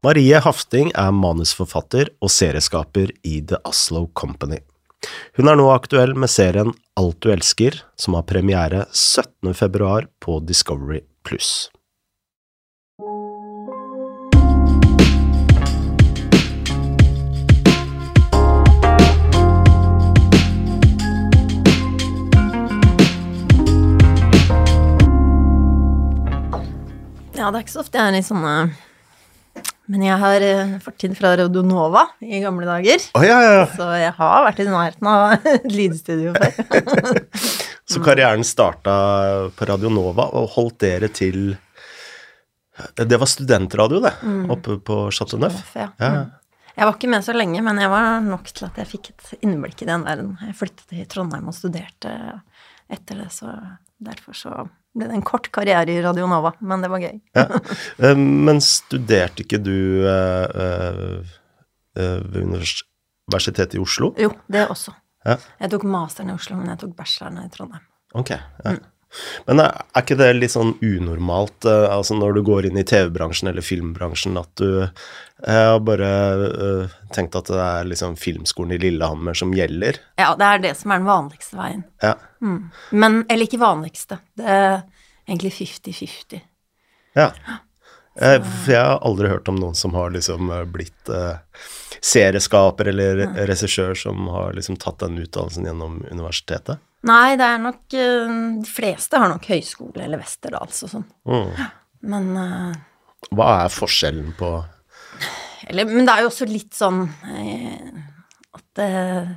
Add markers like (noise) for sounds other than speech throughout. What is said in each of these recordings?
Marie Hafting er manusforfatter og serieskaper i The Oslo Company. Hun er nå aktuell med serien Alt du elsker, som har premiere 17. februar på Discovery pluss. Ja, det er ikke så ofte jeg er i sånne Men jeg har eh, fortid fra Radio Nova i gamle dager. Oh, ja, ja, ja. Så jeg har vært i nærheten av (laughs) et lydstudio før. (laughs) Så karrieren starta på Radio Nova, og holdt dere til Det var studentradio, det, oppe på Chateau Neuf? Ja. Ja. Jeg var ikke med så lenge, men jeg var nok til at jeg fikk et innblikk i den verden. Jeg flyttet til Trondheim og studerte etter det, så derfor så ble det en kort karriere i Radio Nova, men det var gøy. Ja. Eh, Men studerte ikke du eh, eh, ved Universitetet i Oslo? Jo, det også. Ja. Jeg tok masteren i Oslo, men jeg tok bacheloren i Trondheim. Ok. Ja. Men er, er ikke det litt sånn unormalt, eh, altså når du går inn i TV-bransjen eller filmbransjen, at du Jeg har bare eh, tenkt at det er liksom filmskolen i Lillehammer som gjelder. Ja, det er det som er den vanligste veien. Ja. Men, eller ikke vanligste, det er egentlig 50-50. ja. Jeg, For jeg har aldri hørt om noen som har liksom eh, blitt eh, serieskaper eller regissør som har liksom tatt den utdannelsen gjennom universitetet. Nei, det er nok eh, De fleste har nok høyskole eller Westerdals og sånn. Mm. Men eh, Hva er forskjellen på Eller, men det er jo også litt sånn eh, at det er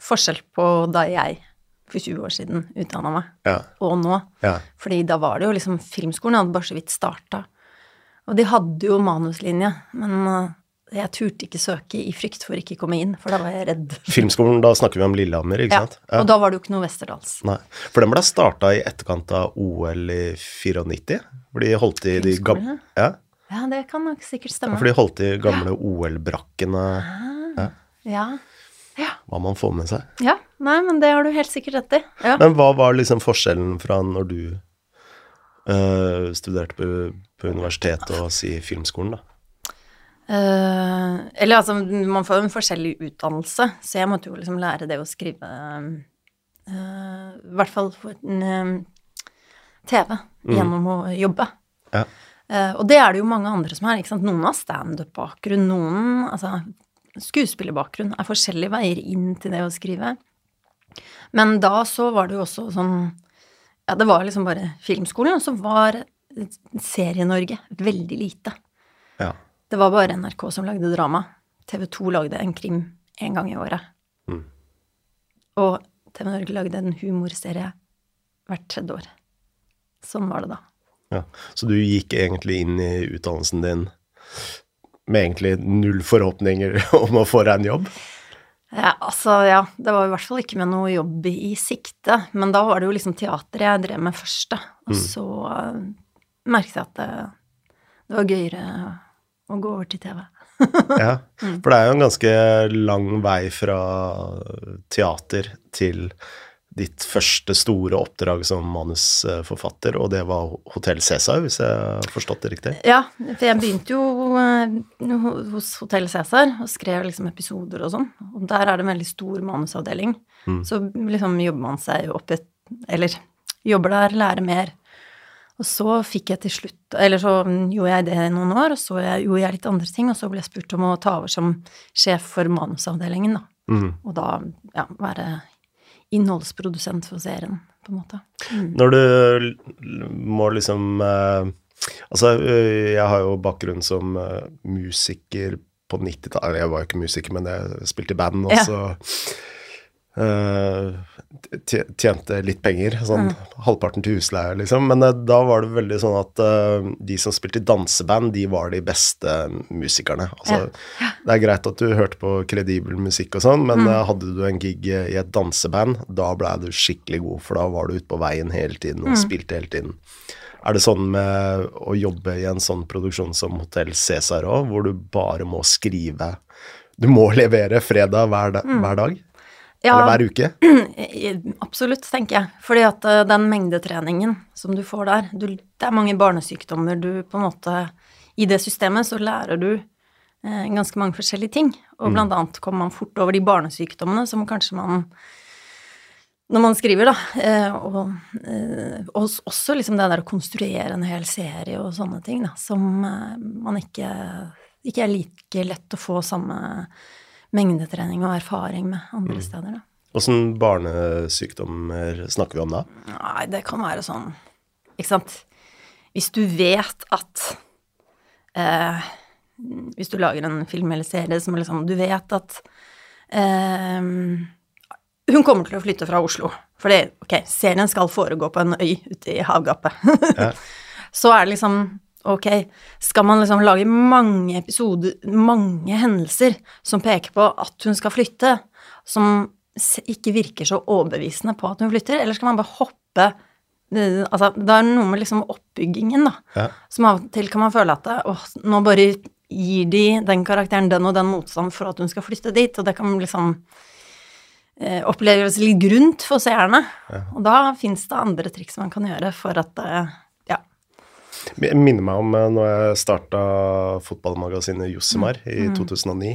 forskjell på da jeg for 20 år siden utdanna meg, Ja. og nå. ja. Fordi da var det jo liksom Filmskolen hadde bare så vidt starta. Og de hadde jo manuslinje, men jeg turte ikke søke i frykt for ikke komme inn, for da var jeg redd. Filmskolen, da snakker vi om Lillehammer, ikke Ja, sant? Ja. og da var det jo ikke noe Westerdals. Nei, for den ble starta i etterkant av OL i 94. For de holdt i de gamle ja, Ja, det kan nok sikkert stemme. Ja, for de holdt i gamle OL-brakkene, Ja. hva man får med seg. ja. Nei, men det har du helt sikkert rett i. Ja. Men hva var liksom forskjellen fra når du øh, studerte på, på universitetet og si filmskolen, da? Eh, eller altså, man får jo en forskjellig utdannelse, så jeg måtte jo liksom lære det å skrive eh, I hvert fall for en eh, TV, gjennom å jobbe. Ja. Uh, og det er det jo mange andre som har. ikke sant? Noen har standup-bakgrunn, noen altså skuespillerbakgrunn. er forskjellige veier inn til det å skrive. Men da så var det jo også sånn Ja, det var liksom bare filmskolen, og så var Serie-Norge veldig lite. Ja. Det var bare NRK som lagde drama. TV 2 lagde en krim én gang i året. Mm. Og TV Norge lagde en humorserie hvert tredje år. Sånn var det da. ja. Så du gikk egentlig inn i utdannelsen din med egentlig null forhåpninger (laughs) om å få deg en jobb? Ja, altså, ja, det var i hvert fall ikke med noe jobb i sikte. Men da var det jo liksom teater jeg drev med først, da. Og så uh, merket jeg at det, det var gøyere å gå over til TV. Ja, (laughs) for det er jo en ganske lang vei fra teater til ditt første store oppdrag som manusforfatter, og det var Hotell Cæsar, hvis jeg har forstått det riktig? Ja, for jeg begynte jo eh, hos Hotell Cæsar og skrev liksom episoder og sånn. Og der er det en veldig stor manusavdeling. Så liksom jobber man seg opp et Eller jobber der, lærer mer. Og så fikk jeg til slutt Eller så gjorde jeg det i noen år, og så gjorde jeg litt andre ting, og så ble jeg spurt om å ta over som sjef for manusavdelingen, da. Mm. Og da ja, være innholdsprodusent for serien, på en måte. Når du må liksom eh, Altså, eh, jeg har jo bakgrunn som eh, musiker på 90-tallet. Jeg var jo ikke musiker, men jeg spilte i band, og så ja. Tjente litt penger, sånn halvparten til husleie, liksom. Men eh, da var det veldig sånn at eh, de som spilte i danseband, de var de beste musikerne. Altså, det er greit at du hørte på kredibel musikk og sånn, men eh, hadde du en gig i et danseband, da blei du skikkelig god, for da var du ute på veien hele tiden og spilte hele tiden. Er det sånn med å jobbe i en sånn produksjon som Hotell Cæsar òg, hvor du bare må skrive Du må levere fredag hver, da, hver dag? Ja, Eller hver uke? (clears throat) Absolutt, tenker jeg. Fordi at eh, den mengdetreningen som du får der du, Det er mange barnesykdommer du på en måte I det systemet så lærer du eh, ganske mange forskjellige ting. Og blant annet kommer man fort over de barnesykdommene som kanskje man når man skriver, da, eh, og, eh, og også liksom det der å konstruere en hel serie og sånne ting, da, som eh, man ikke, ikke er like lett å få samme mengdetrening og erfaring med andre Mm. steder, da. Åssen barnesykdommer snakker vi om da? Nei, det kan være sånn Ikke sant. Hvis du vet at eh, Hvis du lager en film eller serie som liksom Du vet at eh, hun kommer til å flytte fra Oslo. Fordi, ok, serien skal foregå på en øy ute i havgapet. Ja. (laughs) Så er det liksom Ok, skal man liksom lage mange episoder, mange hendelser som peker på at hun skal flytte, som ikke virker så overbevisende på at hun flytter, eller skal man bare hoppe Altså, det er noe med liksom oppbyggingen, da. Ja. Som av og til kan man føle at åh, nå bare gir de den karakteren den og den motstand for at hun skal flytte dit, og det kan liksom eh, oppleves litt grunt for seerne. Og da fins det andre triks man kan gjøre for at eh, ja. Jeg minner meg om eh, når jeg starta fotballmagasinet Jossimar i 2009.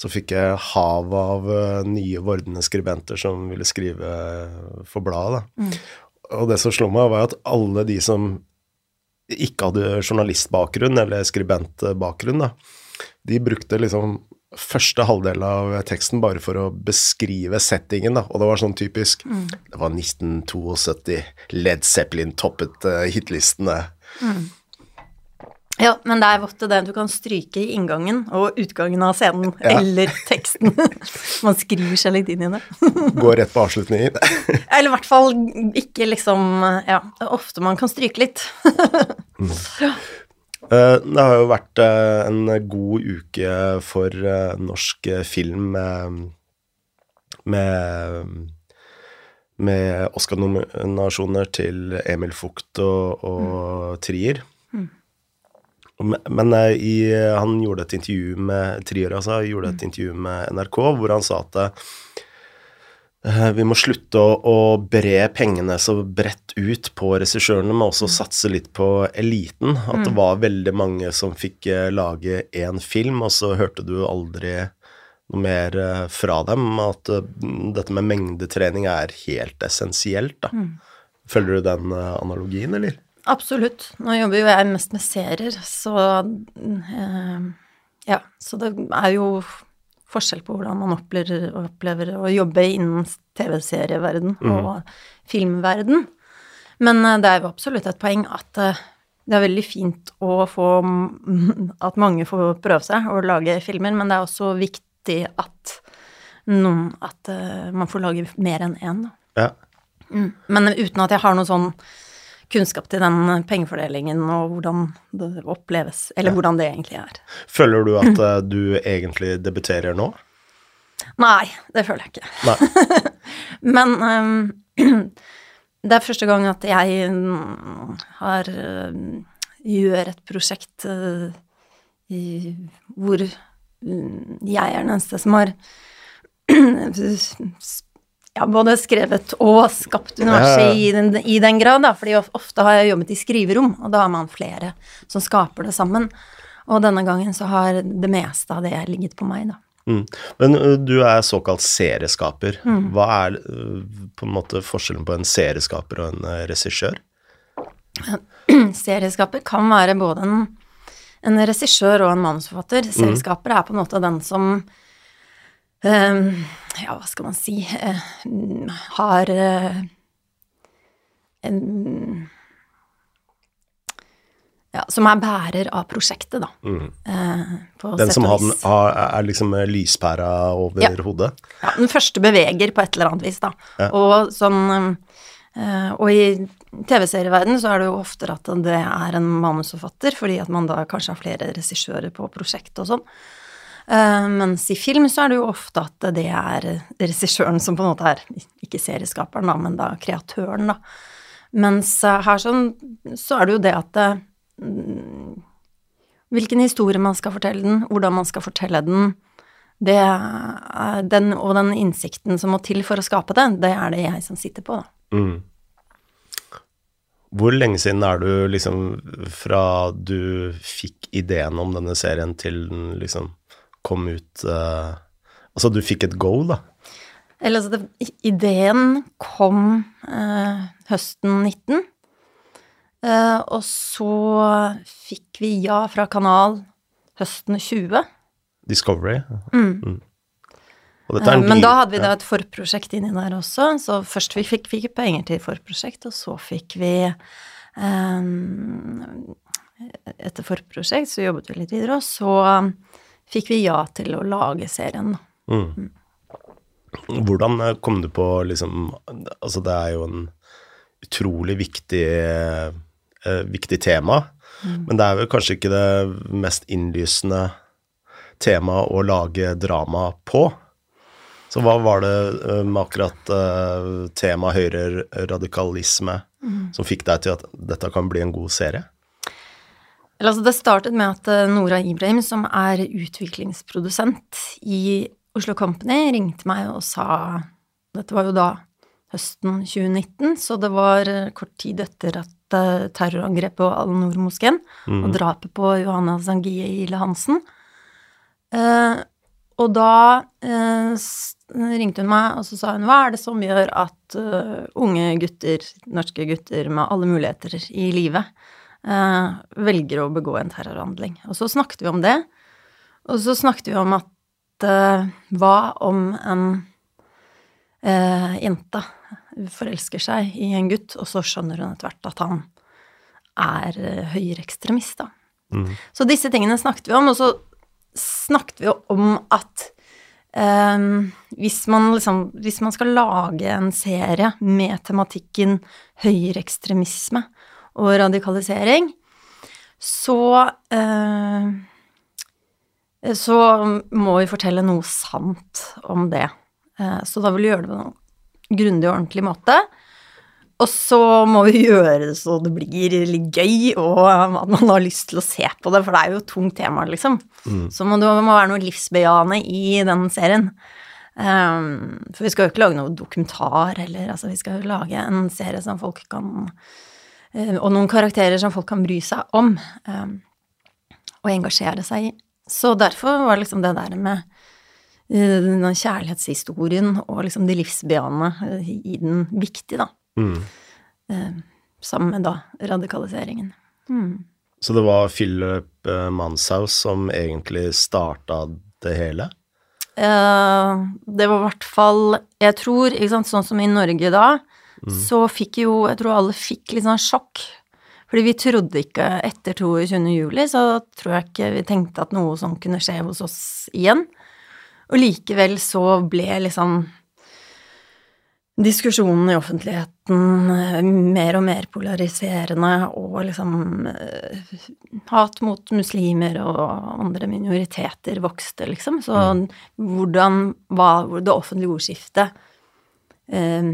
Så fikk jeg hav av eh, nye vordende skribenter som ville skrive for bladet. Mm. Og det som slo meg, var at alle de som ikke hadde journalistbakgrunn eller skribentbakgrunn, da, de brukte liksom første halvdel av teksten bare for å beskrive settingen, da. Og det var sånn typisk Det var 1972, Led Zeppelin toppet uh, hitlistene. Ja, men det er ofte det du kan stryke i inngangen og utgangen av scenen, Ja. eller teksten. (laughs) Man skriver seg litt inn i det. (laughs) Går rett på avslutningen. (laughs) Eller i hvert fall ikke liksom Ja, ofte man kan stryke litt. Eh, Det har jo vært eh, en god uke for eh, norsk film med, med, med Oscar-nominasjoner til Emil Fugt og, og Trier. Men, men eh, i, han gjorde et intervju med Trier, altså, gjorde et intervju med NRK hvor han sa at eh, vi må slutte å, å bre pengene så bredt ut på regissørene, men også satse litt på eliten. At det var veldig mange som fikk eh, lage én film, og så hørte du aldri noe mer eh, fra dem. At eh, dette med mengdetrening er helt essensielt, da. Følger du den eh, analogien, eller? Absolutt. Nå jobber jo jeg mest med serier, så eh, Ja, så det er jo forskjell på hvordan man opplever, opplever å jobbe innen TV-serieverden og filmverden. Men det er jo absolutt et poeng at det er veldig fint å få At mange får prøve seg og lage filmer, men det er også viktig at noen At eh, man får lage mer enn én. Ja. Mm. Men uten at jeg har noe sånn kunnskap til den pengefordelingen og hvordan det oppleves, eller hvordan det egentlig er. Føler du at (laughs) eh, du egentlig debuterer nå? Nei, det føler jeg ikke. (laughs) Men um, (clears throat) det er første gang at jeg mm, har øhm, gjør et prosjekt uh, i, hvor mm, jeg er den eneste som har (clears throat) ja, både skrevet og skapt universet i den, i den grad, da. Fordi ofte har jeg jobbet i skriverom, og da har man flere som skaper det sammen. Og denne gangen så har det meste av det ligget på meg, da. Mm. Men du er såkalt serieskaper. Hva er på en måte forskjellen på en serieskaper og en ø, regissør? (clears throat) Serieskaper kan være både en, en regissør og en manusforfatter. Serieskaper er på en måte den som um, Ja, hva skal man si uh, Har uh, en Ja, som er bærer av prosjektet, da. Eh, på Den som har, er liksom ø, lyspæra over Ja. hodet? Ja, den første beveger på et eller annet vis, da. Ja. Og sånn eh, Og i TV-serieverdenen så er det jo oftere at det er en manusforfatter, fordi at man da kanskje har flere regissører på prosjektet og sånn. Eh, mens i film så er det jo ofte at det er regissøren som på en måte er ikke serieskaperen, da, men da kreatøren, da. Mens eh, her sånn så er det jo det at det, mm, Hvilken historie man skal fortelle den, hvordan man skal fortelle den, det den, og den innsikten som må til for å skape det, det er det jeg som sitter på, da. Mm. Hvor lenge siden er du liksom fra du fikk ideen om denne serien til den liksom kom ut uh, Altså du fikk et go, da? Eller altså, det, ideen kom uh, høsten 19. Uh, og så fikk vi ja fra Kanal høsten 20. Discovery? Mm. mm. Uh, men da hadde vi da et forprosjekt inni der også, så først vi fikk vi penger til forprosjekt, og så fikk vi um, Etter forprosjekt så jobbet vi litt videre, og så fikk vi ja til å lage serien. Mm. mm. Hvordan eh, kom du på liksom Altså, det er jo en utrolig viktig, eh, viktig tema, mm. men det er vel kanskje ikke det mest innlysende temaet å lage drama på? Så hva var det med akkurat uh, temaet høyreradikalisme mm. som fikk deg til at dette kan bli en god serie? Altså, det startet med at eh, Nora Ibrahim, som er utviklingsprodusent i Oslo Company, ringte meg og sa Dette var jo da høsten 2019, så det var kort tid etter at terrorangrepet på Al-Noor-moskeen mm. og drapet på Johanna Zangie Ile Hansen. Eh, og da eh, ringte hun meg, og så sa hun hva er det som gjør at uh, unge gutter, norske gutter med alle muligheter i livet, uh, velger å begå en terrorhandling. Og så snakket vi om det. Og så snakket vi om at uh, hva om en jente forelsker seg i en gutt, og så skjønner hun etter hvert at han er høyreekstremist, da. Mm. Så disse tingene snakket vi om, og så snakket vi om at um, hvis, man liksom, hvis man skal lage en serie med tematikken høyreekstremisme og radikalisering, så uh, så må vi fortelle noe sant om det. Uh, så da vil vi gjøre det på en grundig og ordentlig måte. Og så må vi gjøre det så det blir litt gøy, og at man har lyst til å se på det, for det er jo et tungt tema, liksom. Mm. Så må det må være noe livsbejaende i den serien. Um, for vi skal jo ikke lage noe dokumentar heller, altså vi skal jo lage en serie som folk kan uh, Og noen karakterer som folk kan bry seg om um, og engasjere seg i. Så derfor var liksom det der med uh, den kjærlighetshistorien og liksom det livsbejaende uh, i den viktig, da. Mm. Eh, sammen med da radikaliseringen. Mm. Så det var Philip eh, Manshaus som egentlig starta det hele? Eh, det var i hvert fall Jeg tror, ikke sant, sånn som i Norge da, mm. så fikk jo Jeg tror alle fikk litt sånn sjokk. Fordi vi trodde ikke etter 22. juli, så tror jeg ikke vi tenkte at noe sånt kunne skje hos oss igjen. Og likevel så ble liksom diskusjonen i offentligheten eh, mer og mer polariserende, og liksom eh, hat mot muslimer og andre minoriteter vokste, liksom. Så mm. hvordan var det offentlige ordskiftet eh,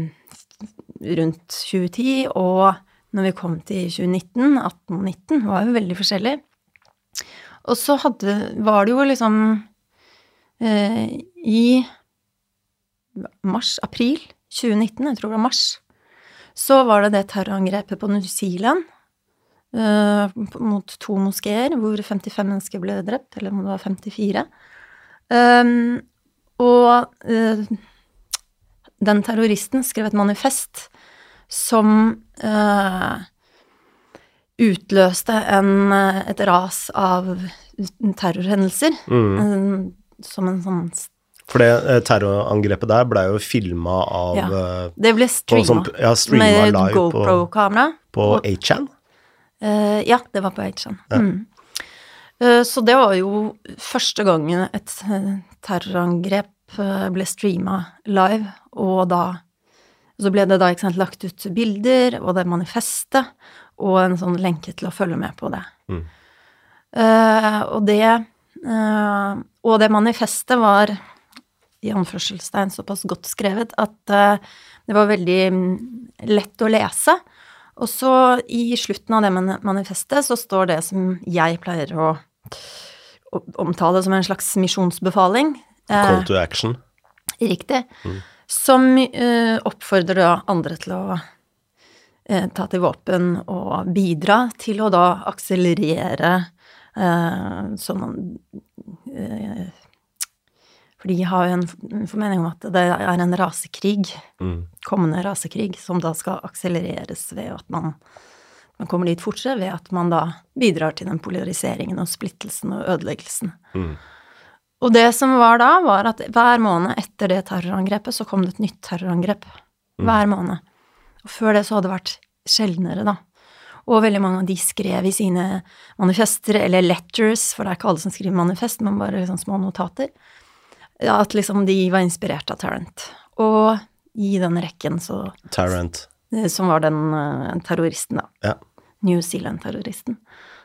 rundt 2010, og når vi kom til 2019, 1819, var jo veldig forskjellig. Og så hadde, var det jo liksom eh, I mars-april 2019, jeg tror det var mars, så var det det terrorangrepet på New Zealand uh, mot to moskeer, hvor 55 mennesker ble drept, eller om det var 54. Um, og uh, den terroristen skrev et manifest som uh, utløste en, et ras av terrorhendelser. Mm. som en sånn for det eh, terrorangrepet der ble jo filma av ja, eh, Det ble streama. Ja, med GoPro-kamera. På, på 8chan? Uh, eh, ja, det var på 8chan. Ja. Mm. Uh, så det var jo første gangen et terrorangrep ble streama live, og da Så ble det da ikke sant, lagt ut bilder og det manifestet, og en sånn lenke til å følge med på det. Mm. Uh, og det Og det manifestet var i anførselstegn såpass godt skrevet at uh, det var veldig mm, lett å lese. Og så i slutten av det manifestet så står det som jeg pleier å, omtale som en slags misjonsbefaling. Call to action. Riktig. Mm. Som uh, oppfordrer da andre til å eh, ta til våpen og bidra til å da akselerere eh, sånn eh, For de har jo en formening om at det er en rasekrig, Mm. kommende rasekrig, som da skal akselereres ved at man, man kommer dit fortere, ved at man da bidrar til den polariseringen og splittelsen og ødeleggelsen. Mm. Og det som var da, var at hver måned etter det terrorangrepet, så kom det et nytt terrorangrep. Hver måned. Og før det så hadde det vært sjeldnere, da. Og veldig mange av de skrev i sine manifester, eller letters, for det er ikke alle som skriver manifest, men bare liksom små notater, at liksom de var inspirert av Tarrant. Og i den rekken så Tarrant. Som var den eh, terroristen, da. Ja. New Zealand-terroristen.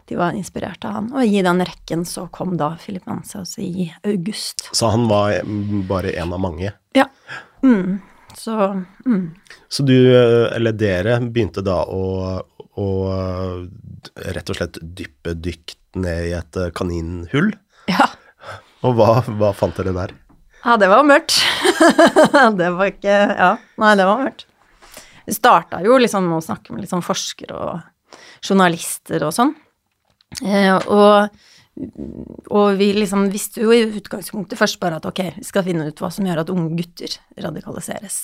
De var inspirert av han. Og i den rekken så kom da Philip Manshaus i august. Så han var mm, bare en av mange. Ja. Mm. Så mm. Så du, eh, eller dere, begynte da å, å eh, rett og slett dyppe dykt ned i et eh, kaninhull? Ja. Og hva, hva fant dere der? Ja, det var mørkt. (laughs) det var ikke Ja, nei, det var mørkt. Vi starta jo liksom å snakke med sånn forskere og journalister og sånn. Eh, og, og vi liksom visste jo i utgangspunktet først bare at ok, vi skal finne ut hva som gjør at unge gutter radikaliseres.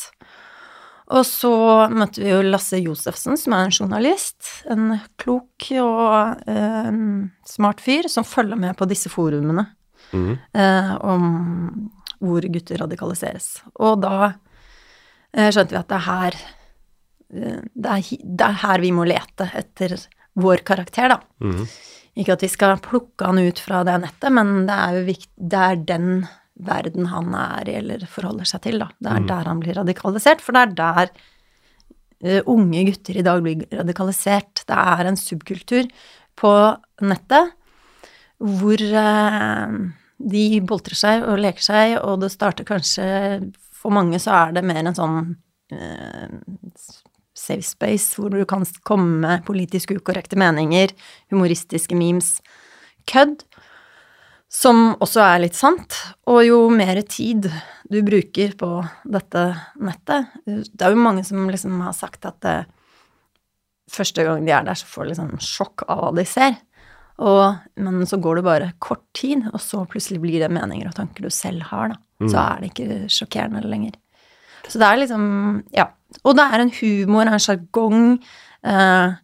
Og så møtte vi jo Lasse Josefsen, som er en journalist. En klok og eh, smart fyr som følger med på disse forumene Eh, om hvor gutter radikaliseres. Og da eh, skjønte vi at det er her eh, det er, det er her vi må lete etter vår karakter, da. Mm. Ikke at vi skal plukke han ut fra det nettet, men det er jo viktig, det er den verden han er i eller forholder seg til, da. Det er der han blir radikalisert, for det er der uh, unge gutter i dag blir radikalisert. Det er en subkultur på nettet hvor eh, de boltrer seg og leker seg, og det starter kanskje For mange så er det mer en sånn eh, safe space hvor du kan komme med politisk ukorrekte meninger, humoristiske memes, kødd, som også er litt sant. Og jo mer tid du bruker på dette nettet Det er jo mange som liksom har sagt at det, første gang de er der, så får de liksom sjokk av hva de ser. Og, men så går det bare kort tid, og så plutselig blir det meninger og tanker du selv har, da. Så er det ikke sjokkerende lenger. Så det er liksom Ja. Og det er en humor, en sjargong. Eh,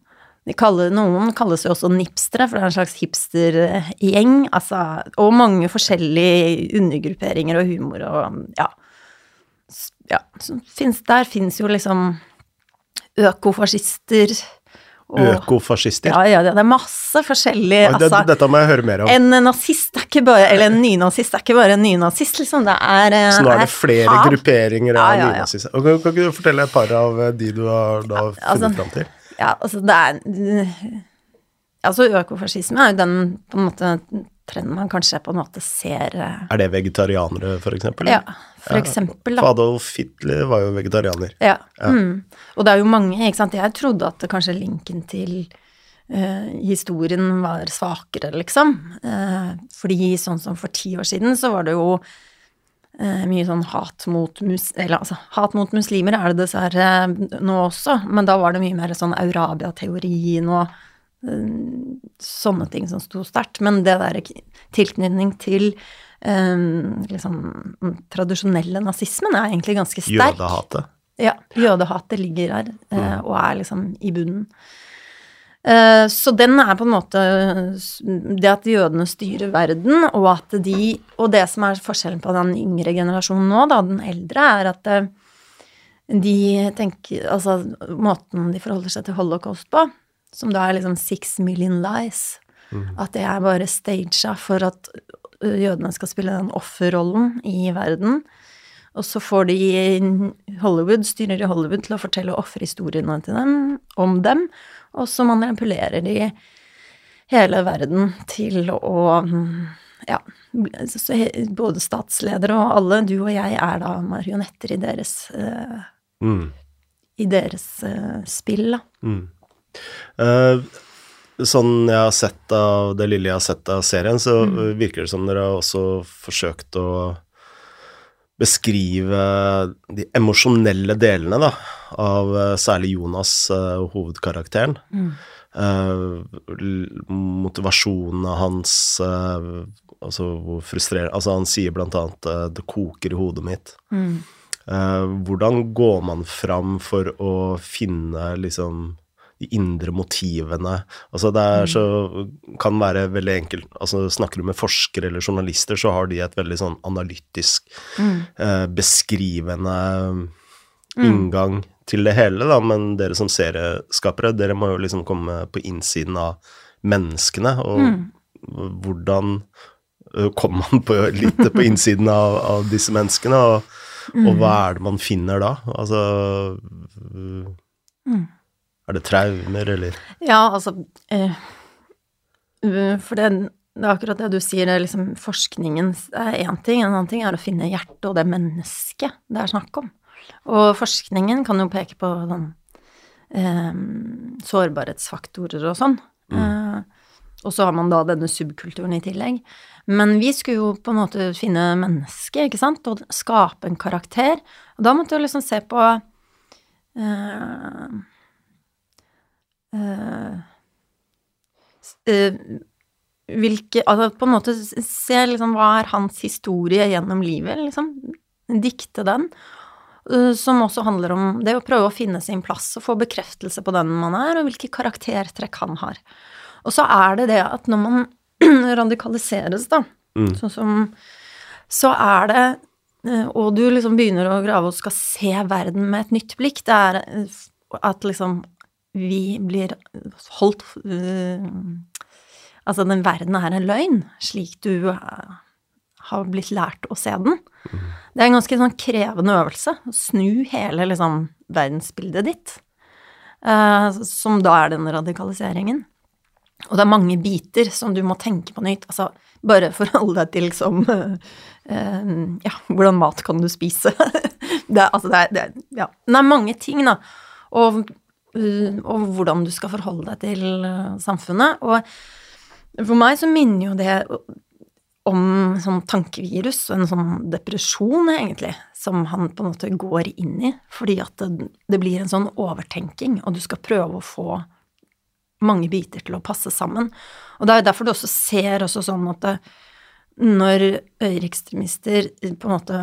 kaller, noen kalles jo også nipstere, for det er en slags hipstergjeng. Altså, og mange forskjellige undergrupperinger og humor og ja. Ja finnes, der fins jo liksom økofascister Økofascister? ja, ja, det er masse forskjellig Ja, det, altså, dette må jeg høre mer om. En nazist er ikke bare Eller en nynazist er ikke bare en nynazist, liksom. Det er eh, Så nå er det er flere hat. grupperinger av Ja, ja, ja. nynazister. Kan, kan ikke du fortelle et par av de du har da funnet altså- fram til? Ja, altså, det er Altså, økofascisme er jo den på en måte trenden man kanskje på en måte ser eh, Er det vegetarianere, for eksempel? Ja, for eksempel, da. Adolf Hitler var jo vegetarianer. Ja. Mm. Og det er jo mange, ikke sant. Jeg trodde at kanskje linken til uh, historien var svakere, liksom. Uh, fordi sånn som for ti år siden, så var det jo uh, mye sånn hat mot mus... Eller altså, hat mot muslimer er det dessverre nå også, men da var det mye mer sånn Eurabia-teorien og sånne ting som sto sterkt. Men det der tilknytning til um, liksom den tradisjonelle nazismen er egentlig ganske sterk. Jødehatet. Ja, jødehatet ligger her, uh, og er liksom i bunnen. Eh, så den er på en måte det at jødene styrer verden, og at de Og det som er forskjellen på den yngre generasjonen nå, da, den eldre, er at eh, de tenker Altså måten de forholder seg til holocaust på, som da er liksom six million lies, at det er bare staged for at jødene skal spille den offerrollen i verden. Og så får de Hollywood, styrer i Hollywood til å fortelle offerhistoriene til dem, om dem, og så manipulerer de hele verden til å mm, ja, så både statsledere og alle, du og jeg, er da marionetter i deres, Mm. i deres spill, da. Mm. Eh, sånn jeg har sett av det lille jeg har sett av serien, så Mm. eh, virker det som dere har også forsøkt å beskrive de emosjonelle delene da, av uh, særlig Jonas, uh, hovedkarakteren. Mm. motivasjonen hans, altså hvor frustrerende Altså, han sier blant annet 'det koker i hodet mitt'. Mm. hvordan går man fram for å finne liksom de indre motivene. Altså det er så kan være veldig enkelt Altså snakker du med forskere eller journalister, så har de et veldig sånn analytisk, mm. eh, beskrivende mm. inngang til det hele, da, men dere som serieskapere, dere må jo liksom komme på innsiden av menneskene, og mm. hvordan uh, kommer man på, litt på innsiden av, av disse menneskene, og, og, mm. hva er det man finner da? Altså uh, er det traumer, eller? Ja, altså eh, For det, det, er akkurat det du sier, det er liksom forskningen er én ting, en annen ting er å finne hjertet og det mennesket det er snakk om. Og forskningen kan jo peke på sånn eh, sårbarhetsfaktorer og sånn. Mm. Eh, og så har man da denne subkulturen i tillegg. Men vi skulle jo på en måte finne mennesket, ikke sant, og skape en karakter. Og da måtte vi liksom se på eh, hvilke Altså på en måte se liksom hva er hans historie gjennom livet, liksom. Dikte den. Uh, som også handler om det å prøve å finne sin plass og få bekreftelse på den man er, og hvilke karaktertrekk han har. Og så er det det at når man (clears throat) radikaliseres, da, mm. sånn som Så er det og du liksom begynner å grave og skal se verden med et nytt blikk. Det er at liksom vi blir holdt uh, Altså, den verden er en løgn, slik du uh, har blitt lært å se den. Mm. Det er en ganske sånn krevende øvelse. Å snu hele liksom verdensbildet ditt. Uh, som da er den radikaliseringen. Og det er mange biter som du må tenke på nytt. Altså, bare forholde deg til liksom Ja, hvordan mat kan du spise? (laughs) det, altså, det er, det ja. det er mange ting, da. Og Eh, og hvordan du skal forholde deg til eh, samfunnet. Og for meg så minner jo det om sånn tankevirus og en sånn depresjon, egentlig, som han på en måte går inn i, fordi at det, det blir en sånn overtenking, og du skal prøve å få mange biter til å passe sammen. Og det er derfor du også ser også sånn at det, når høyreekstremister på en måte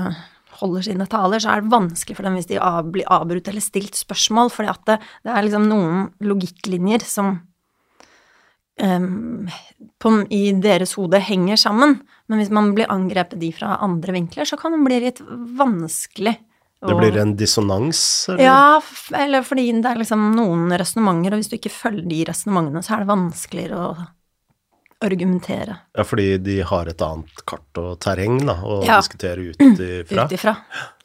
holder sine taler, så er det vanskelig for dem hvis de av, blir avbrutt eller stilt spørsmål, fordi at det, det er liksom noen logikklinjer som um, på, i deres hode henger sammen. Men hvis man blir angrepet de fra andre vinkler, så kan det bli litt vanskelig. Det blir en dissonans? Eller? Ja, eller fordi det er liksom noen resonnementer, og hvis du ikke følger de resonnementene, så er det vanskeligere å argumentere. Ja, fordi de har et annet kart og terreng da, å ja. diskutere ut ifra? (clears throat) Ut ifra.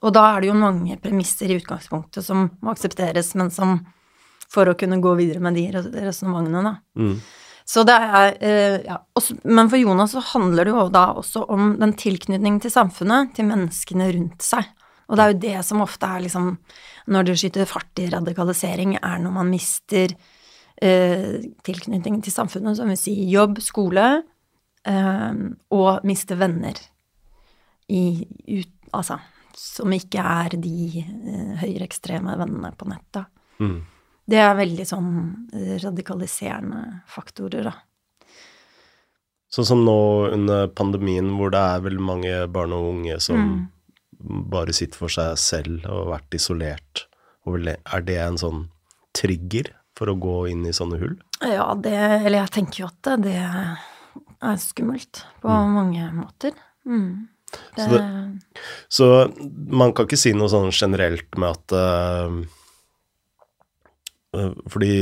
Og da er det jo mange premisser i utgangspunktet som må aksepteres, men som For å kunne gå videre med de resonnementene, da. Mm. Så det er eh, Ja. Også, men for Jonas så handler det jo da også om den tilknytningen til samfunnet, til menneskene rundt seg. Og det er jo det som ofte er liksom Når det skyter fart i radikalisering, er når man mister eh, tilknytning til samfunnet, som vil si jobb, skole, eh, og miste venner i ut, Altså som ikke er de eh, høyreekstreme vennene på nettet. Mm. Det er veldig sånn eh, radikaliserende faktorer, da. Sånn som nå under pandemien, hvor det er veldig mange barn og unge som mm. bare sitter for seg selv og har vært isolert. Er det en sånn trigger for å gå inn i sånne hull? Ja, det Eller jeg tenker jo at det, er skummelt på mm. mange måter. Mm. Det... Så, det, så, man kan ikke si noe sånn generelt med at uh, Fordi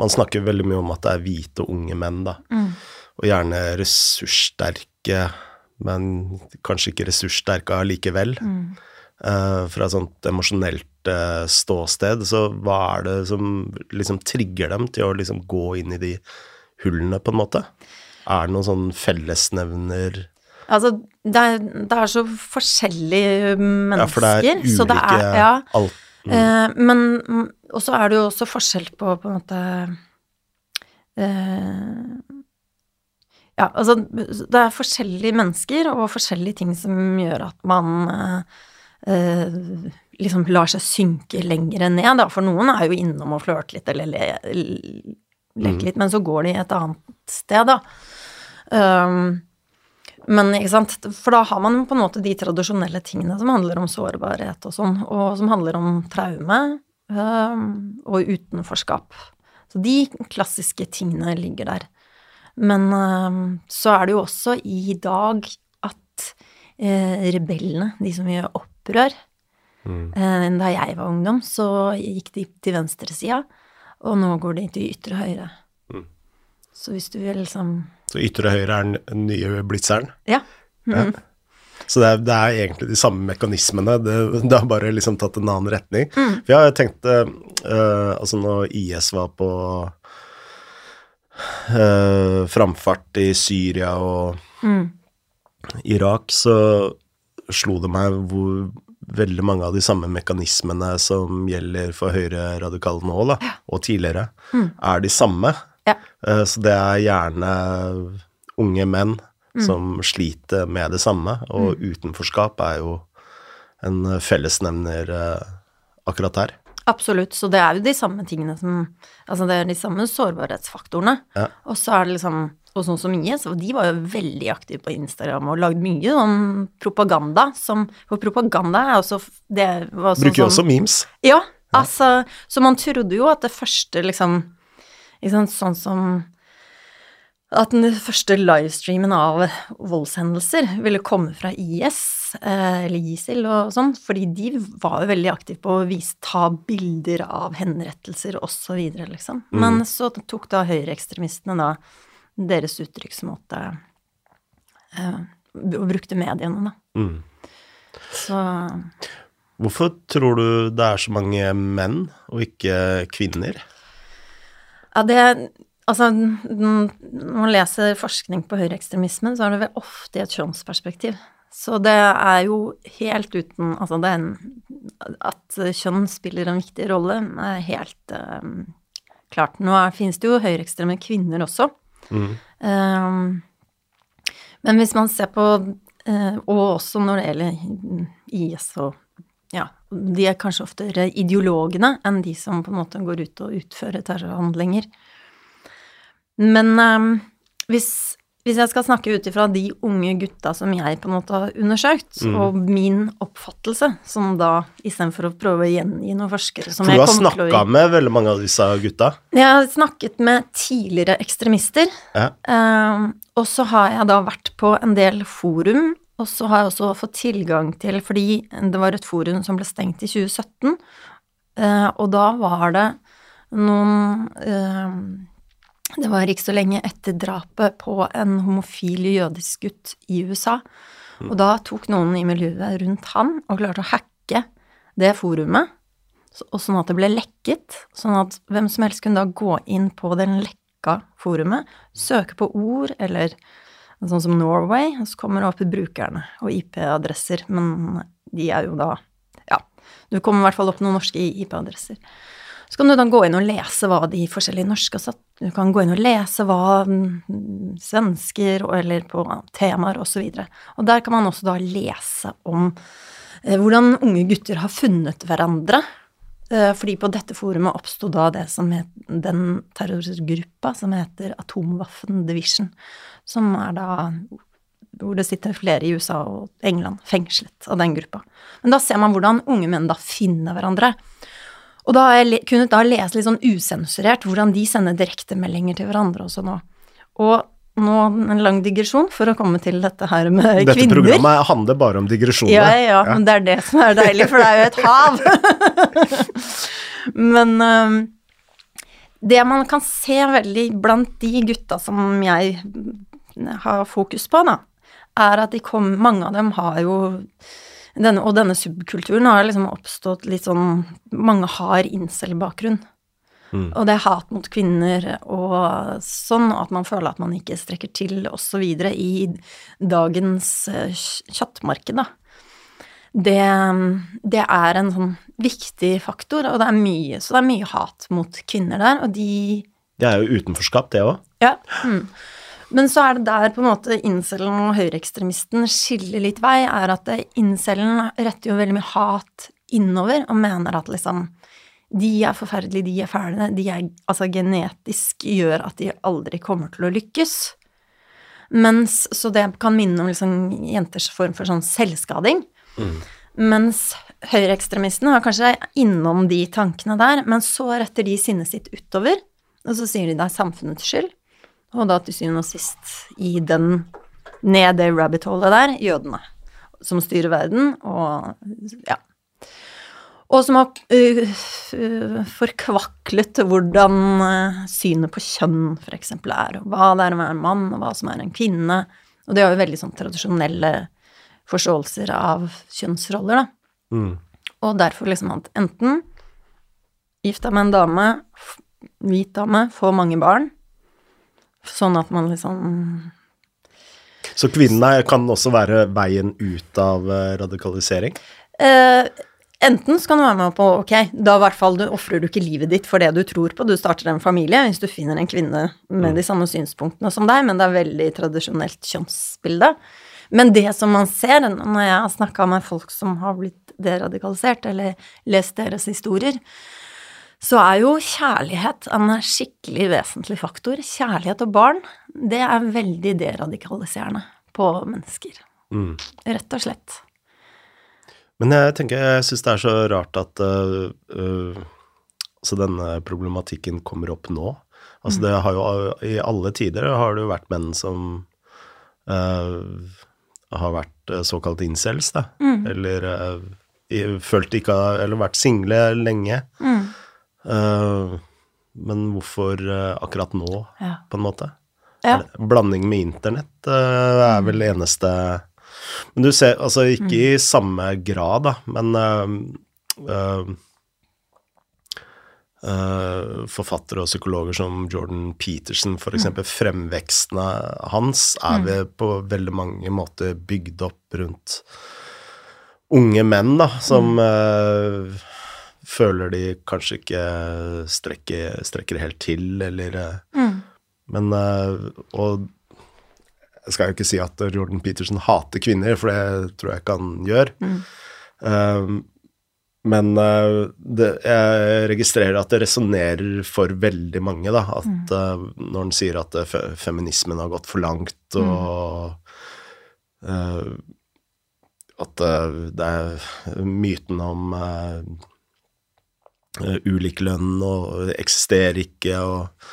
man snakker veldig mye om at det er hvite, unge menn, da. Mm. Og gjerne ressurssterke, men kanskje ikke ressurssterke allikevel. Mm. Uh, fra et sånt emosjonelt uh, ståsted. Så hva er det som liksom trigger dem til å liksom gå inn i de hullene, på en måte? Er det noen sånn fellesnevner Altså, det er, det er, så forskjellige mennesker. Ja, for det er ulike så det er, ja, alt. Mm. Uh, men Og så er det jo også forskjell på på en måte Ja, altså det er forskjellige mennesker og forskjellige ting som gjør at man liksom lar seg synke lenger ned, da. For noen er jo innom og flørter litt eller le, leker litt, men så går de et annet sted, da. Um, men ikke sant, for da har man på en måte de tradisjonelle tingene som handler om sårbarhet og sånn, og som handler om traume um, og utenforskap. Så de klassiske tingene ligger der. Men um, så er det jo også i dag at eh, rebellene, de som gjør opprør mm. eh, Da jeg var ungdom, så gikk de til venstresida, og nå går de til ytre høyre. Mm. Så hvis du vil liksom Så ytre høyre er den nye blitzeren? Ja. Mm. ja. Så det er, det er, egentlig de samme mekanismene, det, det har bare liksom tatt en annen retning. Mm. For jeg har tenkt uh, Altså når IS var på uh, framfart i Syria og mm. Irak, så slo det meg hvor veldig mange av de samme mekanismene som gjelder for høyreradikale nå, da, og tidligere, mm. er de samme. Ja. Uh, så det er gjerne unge menn mm. som sliter med det samme, og mm. utenforskap er jo en fellesnevner uh, akkurat her. Absolutt. Så det er jo de samme tingene som Altså det er de samme sårbarhetsfaktorene. Ja. Og så er det liksom Og sånn som IS, og de var jo veldig aktive på Instagram og lagde mye sånn propaganda som For propaganda er også det var sånn, Bruker jo også memes. Ja, altså Så man trodde jo at det første, liksom liksom Sånn som at den første livestreamen av voldshendelser ville komme fra IS, eh, eller ISIL og sånn, fordi de var jo veldig aktive på å vise, ta bilder av henrettelser osv., liksom. Mm. Men så tok da høyreekstremistene da deres uttrykksmåte eh, og brukte mediene, da. Mm. Så Hvorfor tror du det er så mange menn og ikke kvinner? Ja, det Altså, når man leser forskning på høyreekstremismen, så er det vel ofte i et kjønnsperspektiv. Så det er jo helt uten Altså, det er en, at kjønn spiller en viktig rolle, er helt um, klart. Nå er, finnes det jo høyreekstreme kvinner også. Mm. Um, men hvis man ser på uh, Og også når det gjelder IS og ja, de er kanskje oftere ideologene enn de som på en måte går ut og utfører terrorhandlinger. Men um, hvis, hvis, jeg skal snakke ut ifra de unge gutta som jeg på en måte har undersøkt, mm. og min oppfattelse, som da istedenfor å prøve å gjengi noen forskere som For du har snakka med veldig mange av disse gutta? Jeg har snakket med tidligere ekstremister. Ja. Eh, og så har jeg da vært på en del forum, og så har jeg også fått tilgang til Fordi det var et forum som ble stengt i 2017, uh, eh, og da var det noen uh, det var ikke så lenge etter drapet på en homofil jødisk gutt i USA. Og da tok noen i miljøet rundt han og klarte å hacke det forumet, og sånn at det ble lekket. Sånn at hvem som helst kunne da gå inn på den lekka forumet, søke på ord eller sånn som Norway, og så kommer det opp brukerne og IP-adresser, men de er jo da Ja, du kommer i hvert fall opp noen norske IP-adresser. Så kan du da gå inn og lese hva de forskjellige norske satt. Du kan gå inn og lese hva mm, svensker eller på temaer osv. Og, så og der kan man også da lese om eh, hvordan unge gutter har funnet hverandre. Eh, fordi på dette forumet oppsto da det som het den terrorgruppa som heter Atomwaffen Division, som er da hvor det sitter flere i USA og England fengslet av den gruppa. Men da ser man hvordan unge menn da finner hverandre. Og da har jeg kunnet da lese litt sånn usensurert hvordan de sender direktemeldinger til hverandre også nå. Og nå en lang digresjon for å komme til dette her med dette kvinner. Dette programmet handler bare om digresjoner. Ja, ja, ja, men det er det som er deilig, for det er jo et hav. (laughs) men um, det man kan se veldig blant de gutta som jeg har fokus på, da, er at de kom, mange av dem har jo denne, og denne subkulturen har liksom oppstått litt sånn Mange har incel-bakgrunn. Mm. Og det er hat mot kvinner og sånn, at man føler at man ikke strekker til osv. i dagens kjattmarked, da. Det, det, er en sånn viktig faktor, og det er mye Så det er mye hat mot kvinner der, og de Det er jo utenforskap, det òg. Ja. Mm. Men så er det der på en måte incelen og høyreekstremisten skiller litt vei, er at incelen retter jo veldig mye hat innover og mener at liksom de er forferdelige, de er fæle, de er altså genetisk gjør at de aldri kommer til å lykkes. Mens, så det kan minne om liksom jenters form for sånn selvskading. Mm. Mens høyreekstremistene har kanskje innom de tankene der, men så retter de sinnet sitt utover, og så sier de det er samfunnets skyld. Og da til syvende og sist i den ned det rabbit holet der, jødene, som styrer verden, og ja. Og som har uh, forkvaklet hvordan uh, synet på kjønn f.eks. er, og hva det er å være en mann, og hva som er en kvinne. Og de har jo veldig sånn tradisjonelle forståelser av kjønnsroller, da. Mm. Og derfor liksom at enten gift deg med en dame, hvit dame, få mange barn, sånn at man liksom Så kvinnene kan også være veien ut av radikalisering? Eh, Enten så kan du være med på ok, da i hvert fall du ofrer du ikke livet ditt for det du tror på, du starter en familie hvis du finner en kvinne med de samme synspunktene som deg, men det er veldig tradisjonelt kjønnsbilde. Men det som man ser når jeg har snakka med folk som har blitt deradikalisert, eller lest deres historier, så er jo kjærlighet en skikkelig vesentlig faktor. Kjærlighet og barn, det er veldig deradikaliserende på mennesker. Mm. Rett og slett. Men jeg tenker, jeg syns det er så rart at uh, uh, altså denne problematikken kommer opp nå. Altså det har jo I alle tider har det jo vært menn som uh, har vært såkalt incels, da. Mm. Eller følt ikke Eller vært single lenge. Mm. Men hvorfor akkurat nå, ja. på en måte? Ja. Blanding med internett er vel eneste men du ser, altså ikke mm. i samme grad, da, men uh, uh, Uh, forfattere og psykologer som Jordan Peterson, f.eks. Mm. Fremveksten hans er mm. ved på veldig mange måter bygd opp rundt unge menn, da, som mm. uh, føler de kanskje ikke strekker, strekker helt til, eller mm. Men Og jeg skal jo ikke si at Jordan Peterson hater kvinner, for det tror jeg ikke han gjør. Mm. Um, men uh, det, jeg registrerer at det resonnerer for veldig mange, da. At mm. uh, når han sier at uh, feminismen har gått for langt, mm. og at det er myten om ulik lønn og det eksisterer ikke, og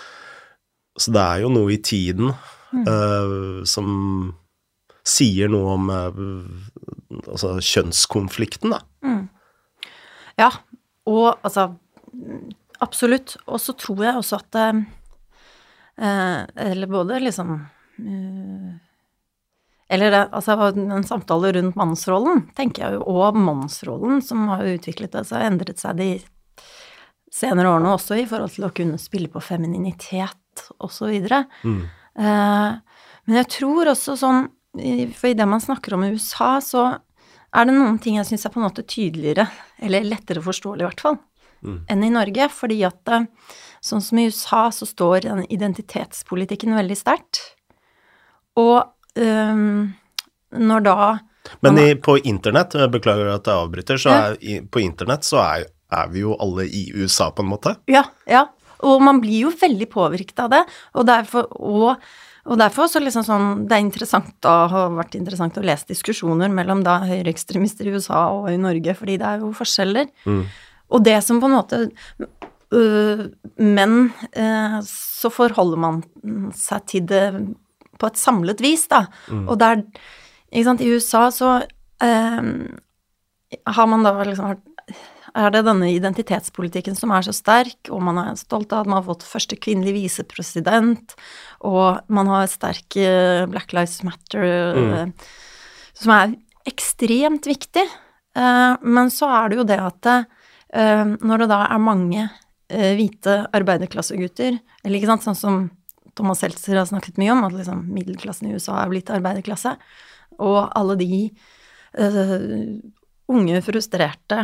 Så det er jo noe i tiden uh, som sier noe om uh, altså kjønnskonflikten, da. Mm. Ja, og altså Absolutt. Og så tror jeg også at uh, Eller både liksom eller det, altså en samtale rundt mannsrollen, tenker jeg jo, og mannsrollen, som har utviklet seg, endret seg de senere årene også, i forhold til å kunne spille på femininitet osv. Mm. Eh, men jeg tror også sånn For i det man snakker om i USA, så er det noen ting jeg syns er på en måte tydeligere, eller lettere forståelig i hvert fall, mm. enn i Norge. Fordi at eh, sånn som i USA så står identitetspolitikken veldig sterkt. Og um, når da Men i, på internett, beklager at jeg avbryter, så er, på internett så er, er, vi jo alle i USA, på en måte. Ja, ja. Og man blir jo veldig påvirket av det, og derfor, og, og derfor så liksom sånn Det er interessant å, har vært interessant å lese diskusjoner mellom da høyreekstremister i USA og i Norge, fordi det er jo forskjeller. Mm. Og det som på en måte øh, Men øh, så forholder man seg til det på et samlet vis, da. Mm. Og der Ikke sant, i USA så øh, har man da liksom vært er det denne identitetspolitikken som er så sterk, og man er stolt av at man har fått første kvinnelig visepresident, og man har sterk eh, Black Lives Matter, mm. Eh, som er ekstremt viktig. Eh, men så er det jo det at når det da er mange hvite arbeiderklassegutter, eller ikke sant, sånn som Thomas Seltzer har snakket mye om, at liksom middelklassen i USA er blitt arbeiderklasse, og alle de uh, unge, frustrerte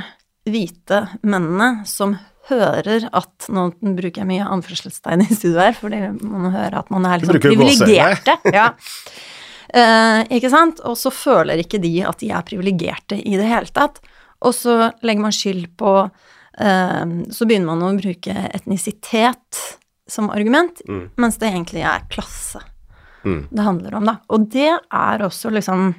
hvite mennene som hører at Nå bruker jeg mye anførselstegn i studio her, fordi man hører at man er liksom privilegerte. Ja. Eh, ikke sant? Og så føler ikke de at de er privilegerte i det hele tatt. Og så legger man skyld på eh, Så begynner man å bruke etnisitet som argument, Mm. mens det egentlig er klasse Mm. det handler om, da. Og det er også liksom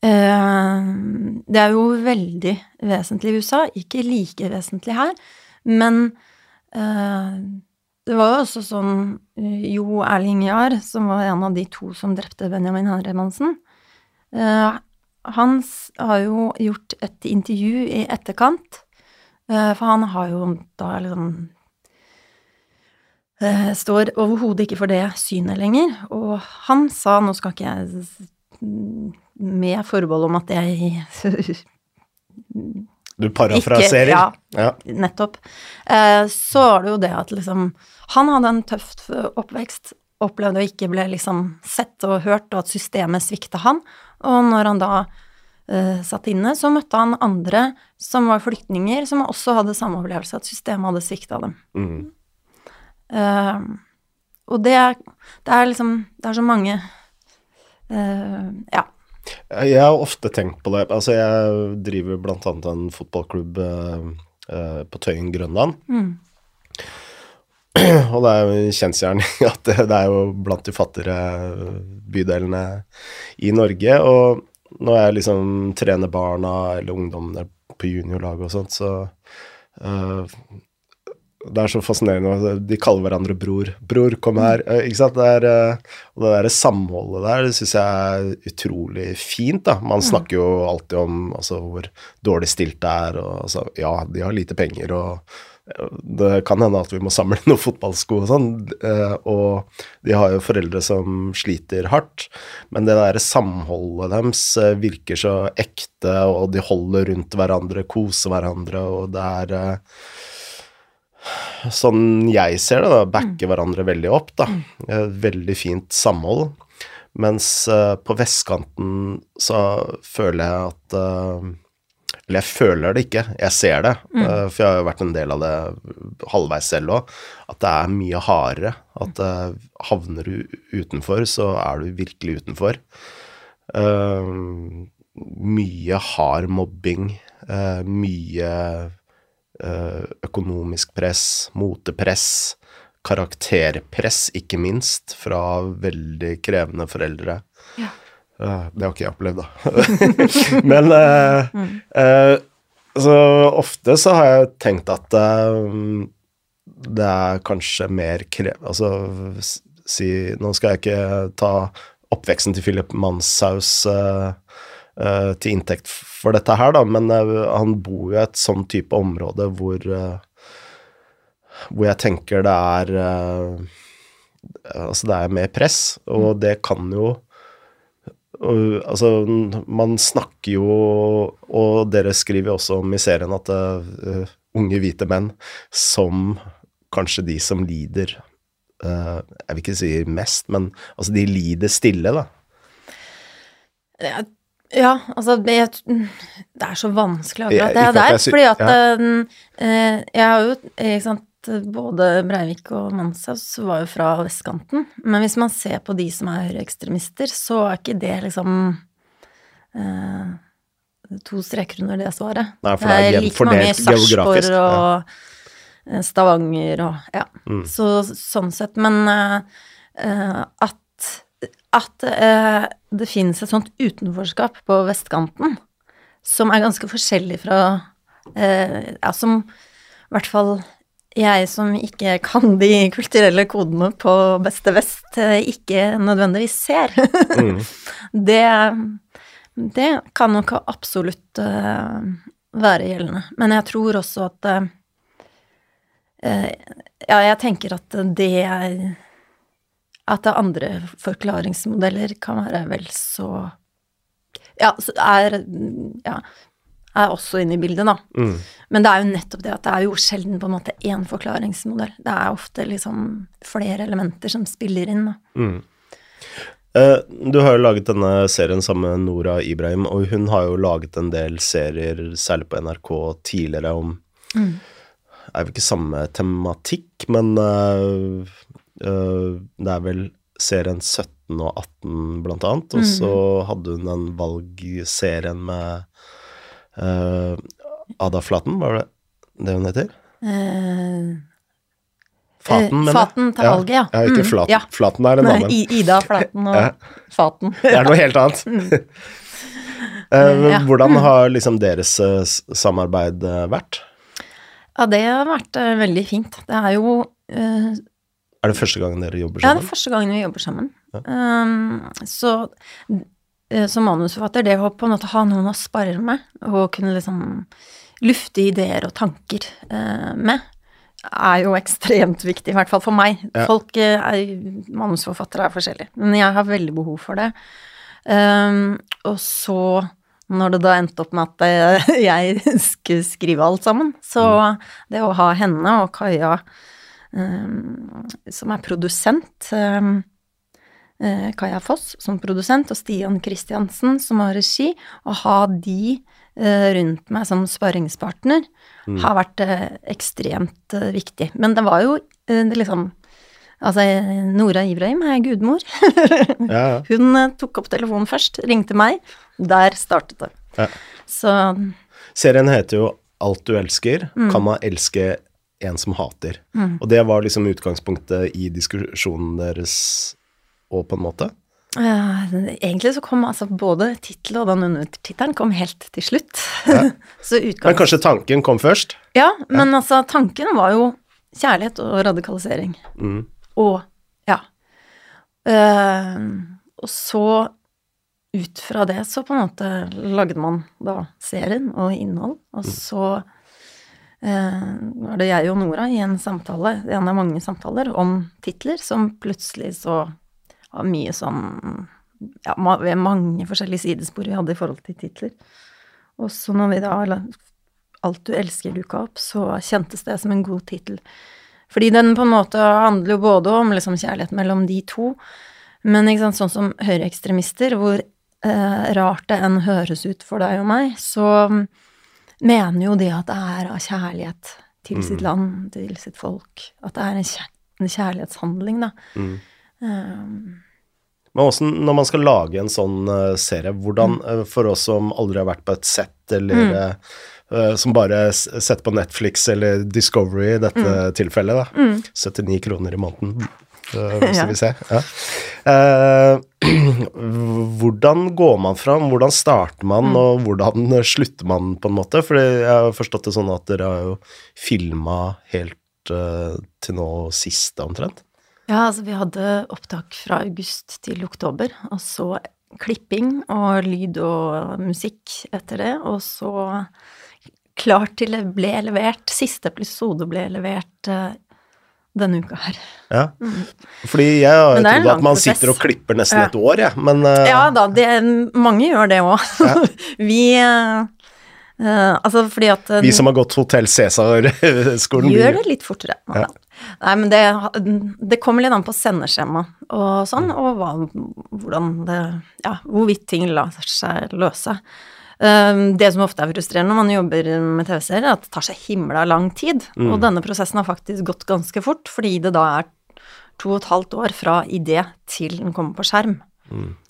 Det er jo veldig vesentlig i USA, ikke like vesentlig her, men eh, det var jo også sånn eh, Jo Erling Jahr, som var en av de to som drepte Benjamin Hermansen, eh, han har jo gjort et intervju i etterkant, eh, for han har jo da liksom eh, Står overhodet ikke for det synet lenger, og han sa Nå skal ikke jeg med forbehold om at jeg Du parafraserer. Ikke- ja. Nettopp. Eh, så var det jo det at liksom Han hadde en tøff oppvekst, opplevde å ikke ble liksom sett og hørt, og at systemet svikta han. Og når han da uh, satt inne, så møtte han andre som var flyktninger, som også hadde samme opplevelse, at systemet hadde svikta dem. Mm. Uh, og det det er liksom Det er så mange uh, Ja. Jeg har ofte tenkt på det. Altså, jeg driver annet en fotballklubb eh, eh, på Tøyen, Grønland. Mm. Og det er jo en kjensgjerning (laughs) at det, det er jo blant de fattigere bydelene i Norge. Og når jeg liksom trener barna eller ungdommene på juniorlaget og sånt, så eh, Det er så fascinerende. De kaller hverandre bror. 'Bror, kom her.' eh, ikke sant? Det er, eh, og det der samholdet der, det syns jeg er utrolig fint, da. Man snakker jo alltid om altså, hvor dårlig stilt det er, og altså Ja, de har lite penger, og det kan hende at vi må samle (laughs) noen fotballsko og sånn, eh, og de har jo foreldre som sliter hardt, men det der samholdet deres eh, virker så ekte, og de holder rundt hverandre, koser hverandre, og det er eh, Sånn jeg ser det, da, backer hverandre veldig opp, da. Et veldig fint samhold. Mens uh, på vestkanten så føler jeg at uh, eller jeg føler det ikke, jeg ser det. eh, For jeg har jo vært en del av det halvveis selv òg. At det er mye hardere. At eh, havner du utenfor, så er du virkelig utenfor. Eh, mye hard mobbing. eh, mye eh, økonomisk press, motepress, karakterpress, ikke minst, fra veldig krevende foreldre. Ja. Eh, det har ikke jeg opplevd, da. (laughs) Men eh, eh, så ofte så har jeg tenkt at eh, det er kanskje mer krev... Altså si Nå skal jeg ikke ta oppveksten til Philip Manshaus eh, eh, til inntekt for dette her, da, men eh, han bor jo i et sånn type område hvor eh, hvor jeg tenker det er Altså, det er mer press, og det kan jo og, altså, man snakker jo, og dere skriver jo også om i serien at uh, unge hvite menn som kanskje de som lider uh, Jeg vil ikke si mest, men altså de lider stille, da. Ja, Ja, altså det, det er så vanskelig akkurat det der. fordi at eh, eh, jeg har jo ikke sant, både Breivik og Manshaus var jo fra vestkanten. Men hvis man ser på de som er høyreekstremister, så er ikke det liksom eh, to streker under det svaret. Nei, for det er jevnt like mange Sarpsborg og eh, Stavanger og ja. Mm. Så sånn sett. Men eh, eh, at, at eh, det finnes et sånt utenforskap på vestkanten som er ganske forskjellig fra eh, Ja, som i hvert fall jeg som ikke kan de kulturelle kodene på beste vest, eh, ikke nødvendigvis ser. Mm. (laughs) det, det kan nok absolutt eh, være gjeldende. Men jeg tror også at eh, Ja, jeg tenker at det er At andre forklaringsmodeller kan være vel så Ja, så er Ja, er også inne i bildet, da. Mm. Men det er jo nettopp det at det er jo sjelden på en måte én forklaringsmodell. Det er ofte liksom flere elementer som spiller inn, da. Mm. Eh, du har jo laget denne serien sammen med Nora Ibrahim, og hun har jo laget en del serier, særlig på NRK tidligere, om Mm. er jo ikke samme tematikk, men eh, det er vel serien 17 og 18 blant annet, og så hadde hun den valgserien med uh, Ada Flaten, var det det hun heter? Uh, Faten, Eh, mener. Faten til valget, ja. ja. Ikke Mm, Flaten. ja. Flaten er en nei, annen. Ida Flaten og (laughs) Ja. Faten. Det er noe helt annet. (laughs) (laughs) Eh, Mm. Ja. Hvordan har liksom deres eh, samarbeid eh, vært? Ja, det har vært eh, veldig fint. Det er jo eh, Er det første gangen dere jobber sammen? Ja, det er første gangen vi jobber sammen. Um, så eh, som manusforfatter, det å på en måte ha noen å spare med, og kunne liksom lufte ideer og tanker uh, med, er jo ekstremt viktig, i hvert fall for meg. Ja. Folk eh, er Manusforfattere er forskjellige, men jeg har veldig behov for det. Um, og så, når det da endte opp med at (laughs) jeg skulle skrive alt sammen, så det å ha henne og Kaja som er produsent, um, eh, Kaja Foss som produsent, og Stian Kristiansen som har regi, å ha de eh, rundt meg som sparringspartner, har vært eh, ekstremt viktig. Men det var jo det liksom Altså, Nora Ibrahim er gudmor. Ja, (laughs) ja. Hun tok opp telefonen først, ringte meg. Der startet det. Ja. Så Serien heter jo Alt du elsker, Mm. kan man elske en som hater. Og det var liksom utgangspunktet i diskusjonen deres òg, på en måte. Uh, egentlig så kom altså både tittelen og den undertittelen kom helt til slutt. (laughs) så Men kanskje tanken kom først? Ja, men altså tanken var jo kjærlighet og radikalisering. Mm. Og ja. Uh, og så ut fra det så på en måte lagde man da serien og innhold, og så eh, var det jeg og Nora i en samtale, en av mange samtaler, om titler som plutselig så var mye sånn Ja, ved mange forskjellige sidespor vi hadde i forhold til titler. Og så når vi da Alt du elsker dukka opp, så kjentes det som en god tittel. Fordi den på en måte handler jo både om liksom kjærlighet mellom de to, men ikke sant, sånn som høyreekstremister, hvor eh, rart det enn høres ut for deg og meg, så mener jo det at det er av kjærlighet til sitt land, til sitt folk. At det er en, kjær en kjærlighetshandling, da. Um, Men også når man skal lage en sånn uh, serie, hvordan, uh, for oss som aldri har vært på et sett, eller mm. uh, som bare setter på Netflix eller Discovery i dette tilfellet, da. 79 kroner i måneden, (laughs) hvis Ja. du vil se. Ja. Eh, (clears throat) hvordan går man fram, hvordan starter man, og hvordan slutter man, på en måte? For jeg har forstått det sånn at dere har jo filma helt uh, til nå siste, omtrent. Ja, altså vi hadde opptak fra august til oktober, og så klipping og lyd og musikk etter det, og så klart til det ble levert. Siste episode ble levert eh, denne uka her. Ja, fordi jeg har en trodd at man prosess. sitter og klipper nesten Ja. et år, jeg, men uh... Ja da, det, mange gjør det òg. (laughs) vi uh, Altså fordi at vi som har gått Hotell Cæsar-skolen Gjør det litt fortere. Ja. Nei men det, det kommer litt an på sendeskjema og sånn, og hva, hvordan det Ja, hvorvidt ting lar seg løse. Um, Det som ofte er frustrerende når man jobber med TV-serier, er at det tar seg himla lang tid. Og denne prosessen har faktisk gått ganske fort, fordi det da er to og et halvt år fra idé til den kommer på skjerm.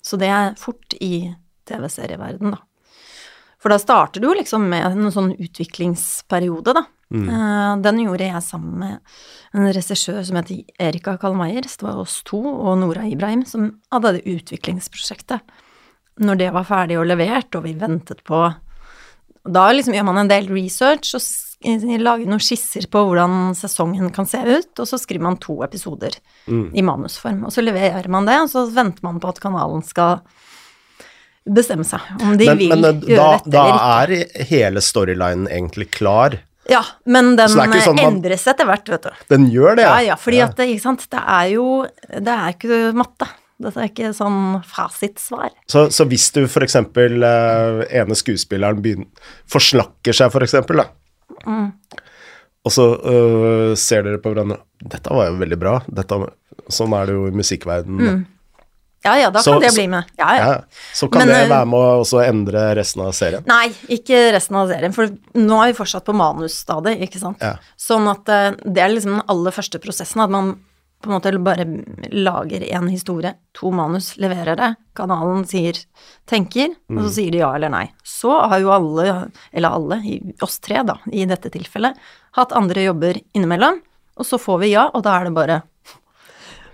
Så det er fort i TV-serieverden, da. For da starter du liksom med en sånn utviklingsperiode, da. Mm. den gjorde jeg sammen med en regissør som heter Erika Kalmeier. Det var oss to og Nora Ibrahim som hadde det utviklingsprosjektet. Når det var ferdig og levert, og vi ventet på Da liksom gjør man en del research og lager noen skisser på hvordan sesongen kan se ut, og så skriver man to episoder i manusform. Og så leverer man det, og så venter man på at kanalen skal bestemme seg om de men, vil men eh, gjøre da, dette da eller ikke. Da er hele storylinen egentlig klar. Ja, men den sånn man- endres etter hvert, vet du. Den gjør det, Ja, ja, fordi at det, ikke sant, det er jo Det er ikke matte. Dette er ikke sånn fasitsvar. Så, så hvis du eksempel eh, ene skuespilleren begynner, forslakker seg, for eksempel, da. Mm. Og så øh, ser dere på hverandre Dette var jo veldig bra. Dette, sånn er det jo i musikkverdenen. Ja ja, da Så- kan det bli med. Ja, ja. Ja, så kan Men, det øh, være med å også endre resten av serien. Nei, ikke resten av serien, for nå er vi fortsatt på manusstadiet, ikke sant. Sånn at eh, det er liksom den aller første prosessen, at man på en måte bare lager en historie, to manus, leverer det, kanalen sier tenker, og så sier de ja eller nei. Så har jo alle, eller alle, oss tre da, i dette tilfellet, hatt andre jobber innimellom, og så får vi ja, og da er det bare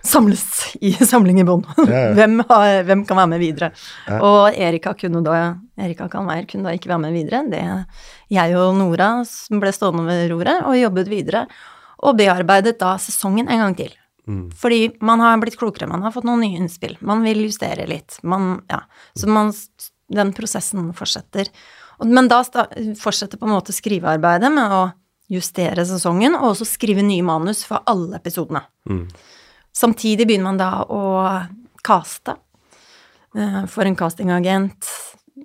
samles i (laughs) samling i bånn. Ja, ja. (laughs) hvem, hvem kan være med videre? Ja. Og Erika kunne da, Erika Kalmeier kunne da ikke være med videre. Det, jeg og Nora som ble stående ved roret og jobbet videre, og bearbeidet da sesongen en gang til. Mm. Fordi man har blitt klokere, man har fått noen nye innspill, man vil justere litt, man, ja. Så man, den prosessen fortsetter. Men da fortsetter på en måte skrivearbeidet med å justere sesongen, og også skrive nye manus for alle episodene. Mm. Samtidig begynner man da å caste. får For en castingagent,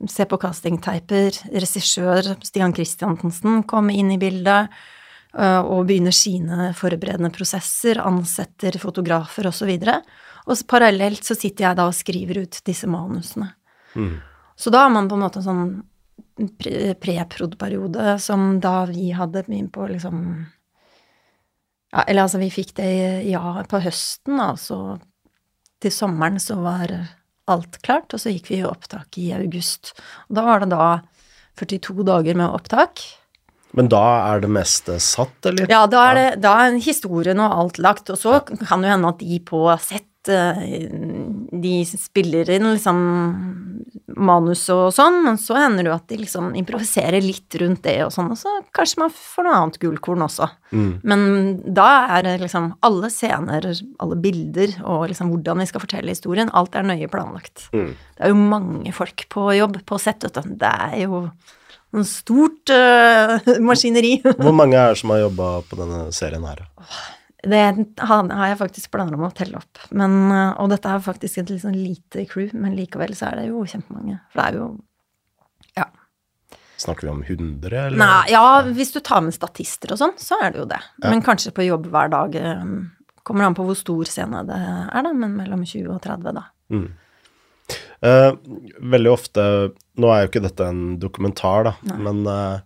se på castingteiper, regissør Stian Christiansen kommer inn i bildet, eh, og begynner sine forberedende prosesser, ansetter fotografer osv. Og, så parallelt så sitter jeg da og skriver ut disse manusene. Mm. Så da har man på en måte en sånn pre- preprod-periode som da vi hadde begynt på liksom ja, Eller altså, vi fikk det ja på høsten, da, så til sommeren så var alt klart, og så gikk vi i opptak i august. Og da var det da 42 dager med opptak. Men da er det meste satt, eller? Ja, da er, det, da er historien og alt lagt, og så kan det jo hende at de på sett eh, de spiller inn liksom manus og sånn, men så hender det jo at de liksom improviserer litt rundt det og sånn, og så kanskje man får noe annet gullkorn også. Mm. Men da er det liksom alle scener, alle bilder og liksom hvordan vi skal fortelle historien, alt er nøye planlagt. Mm. Det er jo mange folk på jobb på sett, vet du. Det er jo en stort uh, (laughs) maskineri. (laughs) Hvor mange er det som har jobba på denne serien her? Det har jeg faktisk planer om å telle opp. Men, eh, og dette er faktisk et sånn lite crew, men likevel så er det jo kjempemange. For det er jo Ja. Snakker vi om 100, eller? Nei, ja, hvis du tar med statister og sånn, så er det jo det. Men kanskje på jobb hver dag. eh, Kommer an på hvor stor scene det er, da, men mellom 20 og 30, da. Mm. Eh, veldig ofte Nå er jo ikke dette en dokumentar, da, men uh,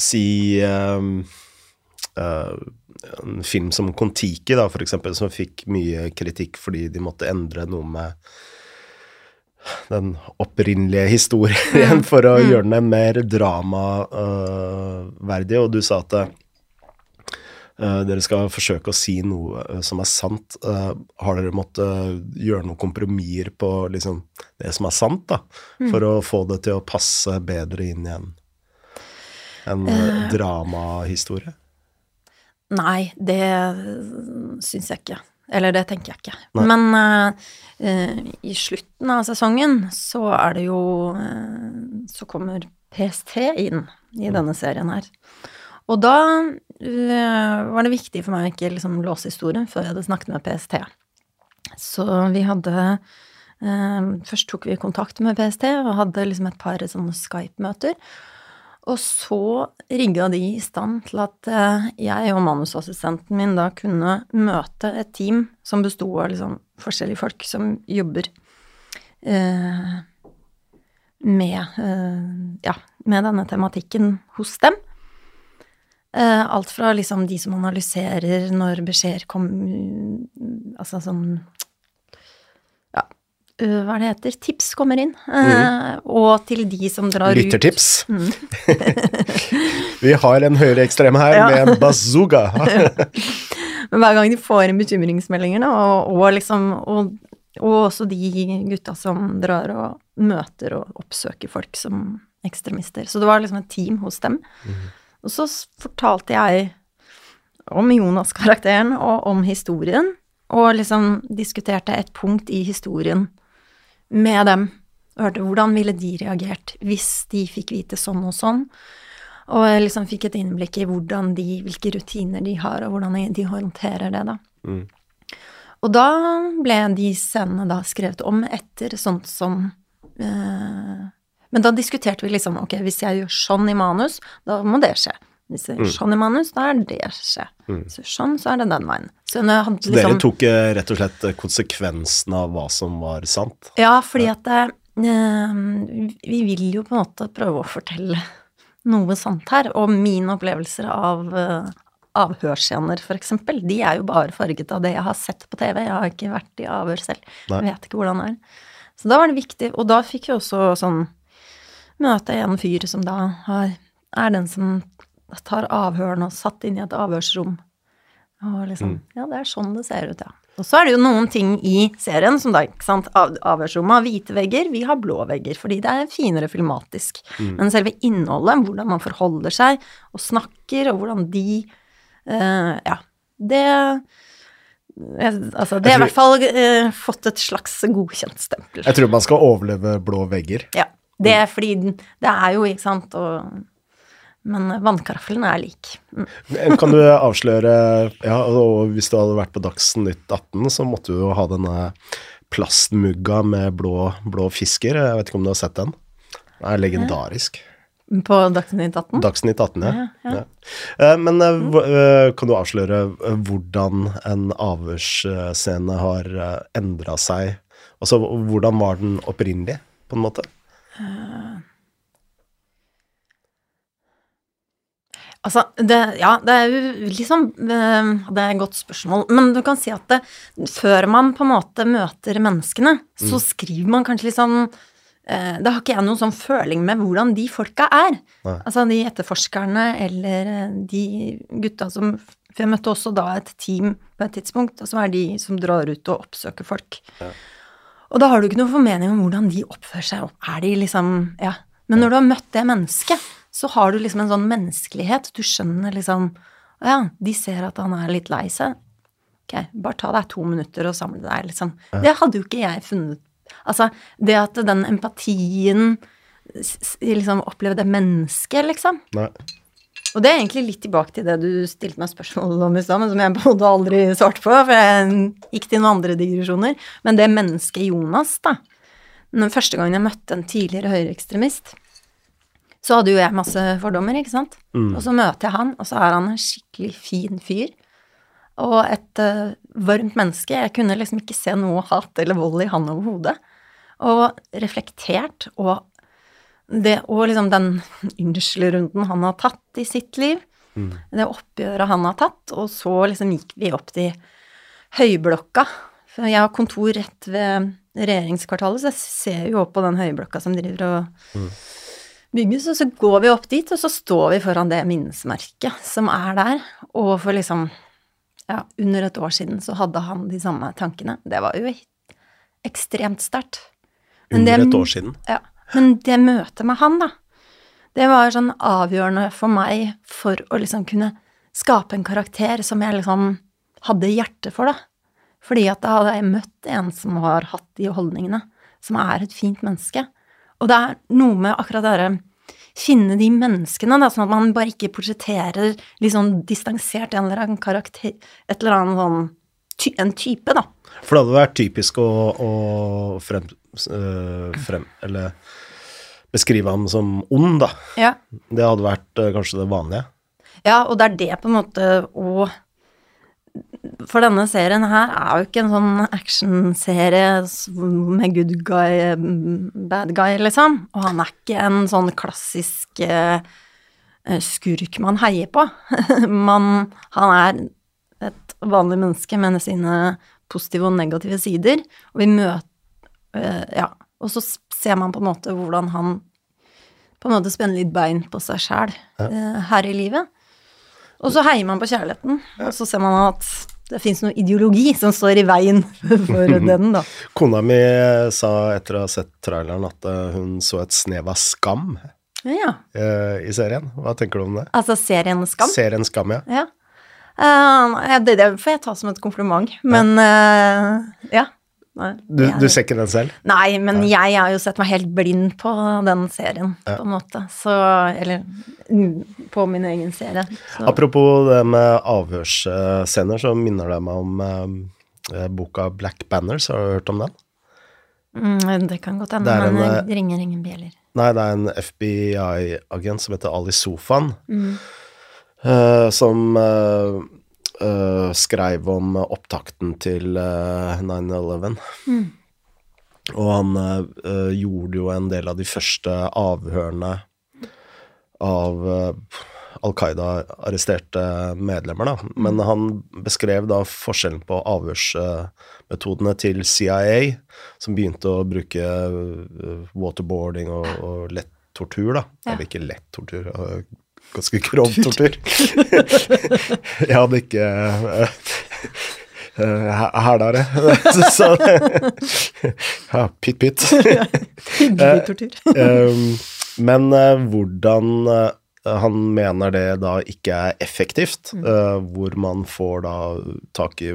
si eh, uh, en film som Kon-Tiki, da, for eksempel, som fikk mye kritikk fordi de måtte endre noe med den opprinnelige historien (laughs) for å gjøre den mer dramaverdig, og du sa at dere skal forsøke å si noe eh, som er sant. Eh, har dere måttet gjøre noen kompromisser på liksom, det som er sant, da, for å få det til å passe bedre inn i en, en uh, dramahistorie? Nei, det syns jeg ikke. Eller det tenker jeg ikke. Nei. Men eh, eh, i slutten av sesongen så er det jo uh, Så kommer PST inn i denne serien her. Og da eh, var det viktig for meg å ikke liksom låse historien før jeg hadde snakket med PST. Så vi hadde eh, Først tok vi kontakt med PST og hadde liksom et par Skype-møter. Og så rigga de i stand til at eh, jeg og manusassistenten min da kunne møte et team som besto av liksom forskjellige folk som jobber eh, med, eh, ja, med denne tematikken hos dem. Eh, alt fra liksom de som analyserer når beskjeder kommer Altså sånn Ja, eh, hva er det heter? Tips kommer inn. Mm. Og til de som drar ut Lyttertips. (laughs) Vi har en høyreekstrem her Ja. med bazooka. (laughs) Men hver gang de får inn bekymringsmeldinger, og, og liksom og, og også de gutta som drar og møter og oppsøker folk som ekstremister. Så det var liksom et team hos dem. Og så fortalte jeg om Jonas-karakteren og om historien, og liksom diskuterte et punkt i historien med dem. Hørte hvordan ville de reagert hvis de fikk vite sånn og sånn. Og jeg liksom fikk et innblikk i de, hvilke rutiner de har, og hvordan de håndterer det, da. Mm. Og da ble de scenene da skrevet om etter sånt som eh, Men da diskuterte vi liksom ok, hvis jeg gjør sånn i manus, da må det skje. Hvis jeg gjør sånn i manus, da er det skje. Mm. Så sånn, så er det den veien. Så hadde Så dere liksom tok eh, rett og slett konsekvensen av hva som var sant? Ja, fordi at eh, vi vil jo på en måte prøve å fortelle noe sant her, og mine opplevelser av, eh, avhørsscener, eksempel, de er jo bare farget av det jeg har sett på TV. Jeg har ikke vært i avhør selv. Nei. Jeg vet ikke hvordan det er. Så da var det viktig, og da fikk vi også sånn møte en fyr som da har, er den som tar avhørene og satt inn i et avhørsrom. Og liksom Ja, det er sånn det ser ut, ja. Og så er det jo noen ting i serien som da, ikke sant, av, avhørsrommet har hvite vegger, vi har blå vegger, fordi det er finere filmatisk. Men selve innholdet, hvordan man forholder seg og snakker, og hvordan de uh, Ja, det jeg, Altså, det har i hvert fall eh, fått et slags godkjent stempel. Jeg tror man skal overleve blå vegger. Ja. Det er fordi Det er jo, ikke sant, og Men vannkarafelen er lik. Mm. Kan du avsløre Ja, og hvis du hadde vært på Dagsnytt 18, så måtte du jo ha denne plastmugga med blå, blå fisker. Jeg vet ikke om du har sett den? Den er legendarisk. På Dagsnytt 18. Dagsnytt 18, ja. Ja, ja. Eh, Men mm. kan du avsløre hvordan en avhørsscene har endra seg? Altså hvordan var den opprinnelig, på en måte? Altså, det, ja, det er jo liksom eh, Det er et godt spørsmål. Men du kan si at det, før man på en måte møter menneskene, så skriver man kanskje litt sånn eh, Da har ikke jeg noen sånn føling med hvordan de folka er. Nei. Altså de etterforskerne eller eh, de gutta som For jeg møtte også da et team på et tidspunkt, og så er de som drar ut og oppsøker folk. Og da har du ikke noen formening om hvordan de oppfører seg. Er de liksom Ja. Men når du har møtt det mennesket, så har du liksom en sånn menneskelighet. Du skjønner liksom ja, de ser at han er litt lei seg. Ok, bare ta deg to minutter og samle deg, liksom. Det hadde jo ikke jeg funnet Altså, det at den empatien liksom oppleve det mennesket, liksom. Nei. Og det er egentlig litt tilbake til det du stilte meg spørsmål om i stad, men som jeg både aldri svarte på, for jeg gikk til noen andre digresjoner. Men det mennesket Jonas, da. Den første gangen jeg møtte en tidligere høyreekstremist, så hadde jo jeg masse fordommer, ikke sant. Og så møter jeg han, og så er han en skikkelig fin fyr. Og et uh, varmt menneske. Jeg kunne liksom ikke se noe hat eller vold i han overhodet. Og reflektert, og det, og liksom den unnskyldrunden han har tatt i sitt liv, det oppgjøret han har tatt, og så liksom gikk vi opp til Høyblokka. For jeg har kontor rett ved regjeringskvartalet, så jeg ser jo opp på den høyblokka som driver og bygges, og så går vi opp dit, og så står vi foran det minnesmerket som er der, og for liksom ja, under et år siden så hadde han de samme tankene. Det var jo ekstremt sterkt. Under det- et år siden. ja, men det møtet med han, da, det var sånn avgjørende for meg for å liksom kunne skape en karakter som jeg liksom hadde hjerte for, da. Fordi at da hadde jeg møtt en som har hatt de holdningene, som er et fint menneske. Og det er noe med akkurat det derre Finne de menneskene, da, sånn at man bare ikke portretterer litt sånn distansert en eller annen karakter Et eller annet sånn En type, da. For det hadde vært typisk å, å frem, frem Eller beskrive ham som ond, da. Ja. Det hadde vært øh, kanskje det vanlige. Ja, og det er det på en måte å For denne serien her er jo ikke en sånn actionserie med good guy, bad guy, liksom. Og han er ikke en sånn klassisk eh, skurk man heier på. (laughs) man, han er et vanlig menneske med sine positive og negative sider, og vi møter eh, Ja. Og så ser man på en måte hvordan han på en måte spenner litt bein på seg sjæl eh, her i livet. Og så heier man på kjærligheten, og så ser man at det fins noe ideologi som står i veien (laughs) for (laughs) den, da. Kona mi sa etter å ha sett traileren at øh, hun så et snev av skam Ja. i serien. Hva tenker du om det? Altså serien Skam. Serien Skam, ja. Ja. Uh, det, det får jeg ta som et kompliment, men eh, ja. Nei, Du, jeg- du ser ikke den selv? Nei, men jeg har jo sett meg helt blind på den serien, på en måte. Så Eller mm, på min egen serie. Så. Apropos det med avhørsscener, så minner det meg om eh, boka Black Banners. Har du hørt om den? Mm, det kan godt hende, men en, det ringer ingen bjeller. Nei, det er en FBI-agent som heter Ali Sofan, eh, som eh, eh, skrev om opptakten til uh, 9-11. Og han uh, gjorde jo en del av de første avhørene av, eh, Al Qaida-arresterte medlemmer, da. Men han beskrev da forskjellen på avhørsmetodene til CIA, som begynte å bruke eh, waterboarding og, og lett tortur, da. Ja. Eller ikke lett tortur, ganske grov tortur. (laughs) Jeg hadde ikke uh, hæla det. (laughs) Så Ja, pytt, pytt. (laughs) Hyggelig tortur. Um, men eh, hvordan eh, han mener det da ikke er effektivt, eh, hvor man får da tak i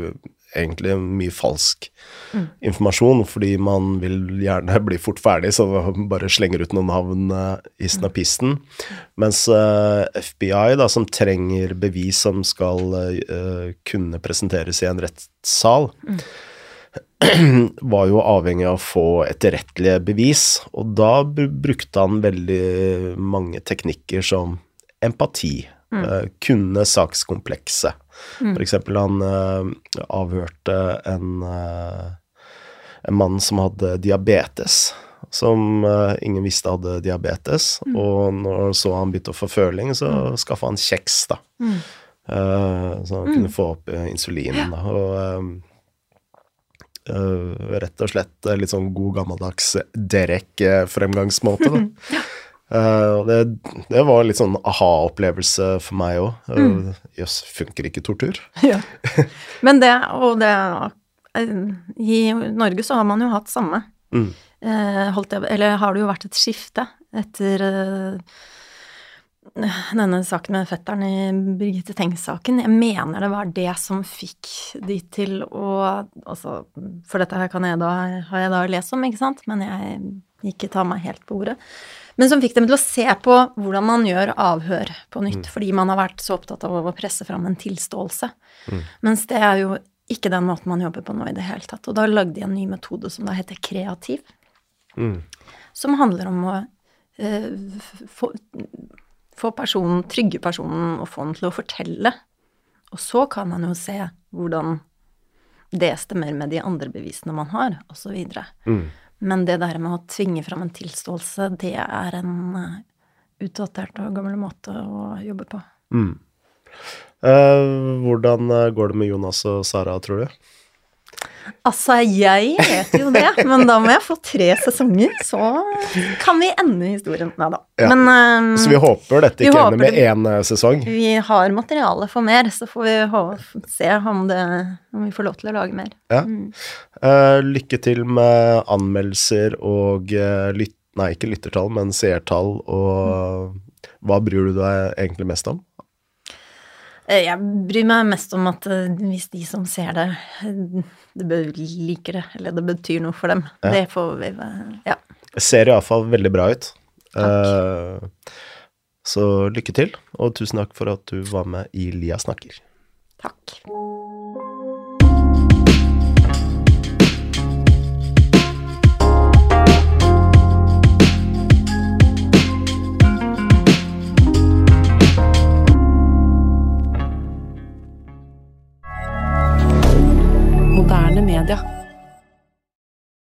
egentlig mye falsk informasjon, fordi man vil gjerne bli fort ferdig, så bare slenger ut noen navn uh, i snapisten. Mens eh, FBI, da, som trenger bevis som skal uh, kunne presenteres i en rettssal, (clears throat) var jo avhengig av å få etterrettelige bevis, og da brukte han veldig mange teknikker som empati, eh, kunne sakskomplekset. For eksempel han uh, avhørte en, uh, en mann som hadde diabetes, som uh, ingen visste hadde diabetes, og når så han begynte å få føling, så skaffa han kjeks, da. Eh, så han kunne få opp eh, insulinen, da. Og rett og slett litt sånn god gammeldags Derek-fremgangsmåte, da. (laughs) Eh, og det, det var litt sånn aha-opplevelse for meg òg. Jøss, funker ikke tortur? (laughs) Ja. (laughs) Men det, og det eh, I Norge så har man jo hatt samme. Mm. Uh, holdt jeg, eller har det jo vært et skifte etter eh, denne saken med fetteren i Birgitte Tengs-saken. Jeg mener det var det som fikk de til å altså, For dette her kan jeg da, har jeg da lest om, ikke sant, men jeg ikke tar meg helt på ordet. Men som fikk dem til å se på hvordan man gjør avhør på nytt, fordi man har vært så opptatt av å presse fram en tilståelse. Mens det er jo ikke den måten man jobber på nå i det hele tatt. Og da lagde de en ny metode som da heter kreativ, Mm. som handler om å uh, få, få personen, trygge personen og få den til å fortelle. Og så kan man jo se hvordan det stemmer med de andre bevisene man har, osv. Mm. Men det der med å tvinge fram en tilståelse, det er en eh, utdatert og gammel måte å jobbe på. Mm. Eh, hvordan eh, går det med Jonas og Sara, tror du? Altså, jeg vet jo det, men da må jeg få tre sesonger, så kan vi ende historien. Nei da. Ja. Men um, Så vi håper dette ikke ender med én eh, sesong. vi har materiale for mer, så får vi se om, det, om vi får lov til å lage mer. Ja. Mm. Uh, lykke til med anmeldelser og uh, lytt... Nei, ikke lyttertall, men seertall, og hva bryr du deg egentlig mest om? Eh, Jeg bryr meg mest om at eh, hvis de som ser det, eh, det liker det, eller det betyr noe for dem. Ja. Det får vi Ja. Ser iallfall veldig bra ut. Takk. så lykke til, og tusen takk for at du var med i Lia snakker. Takk. Moderne media.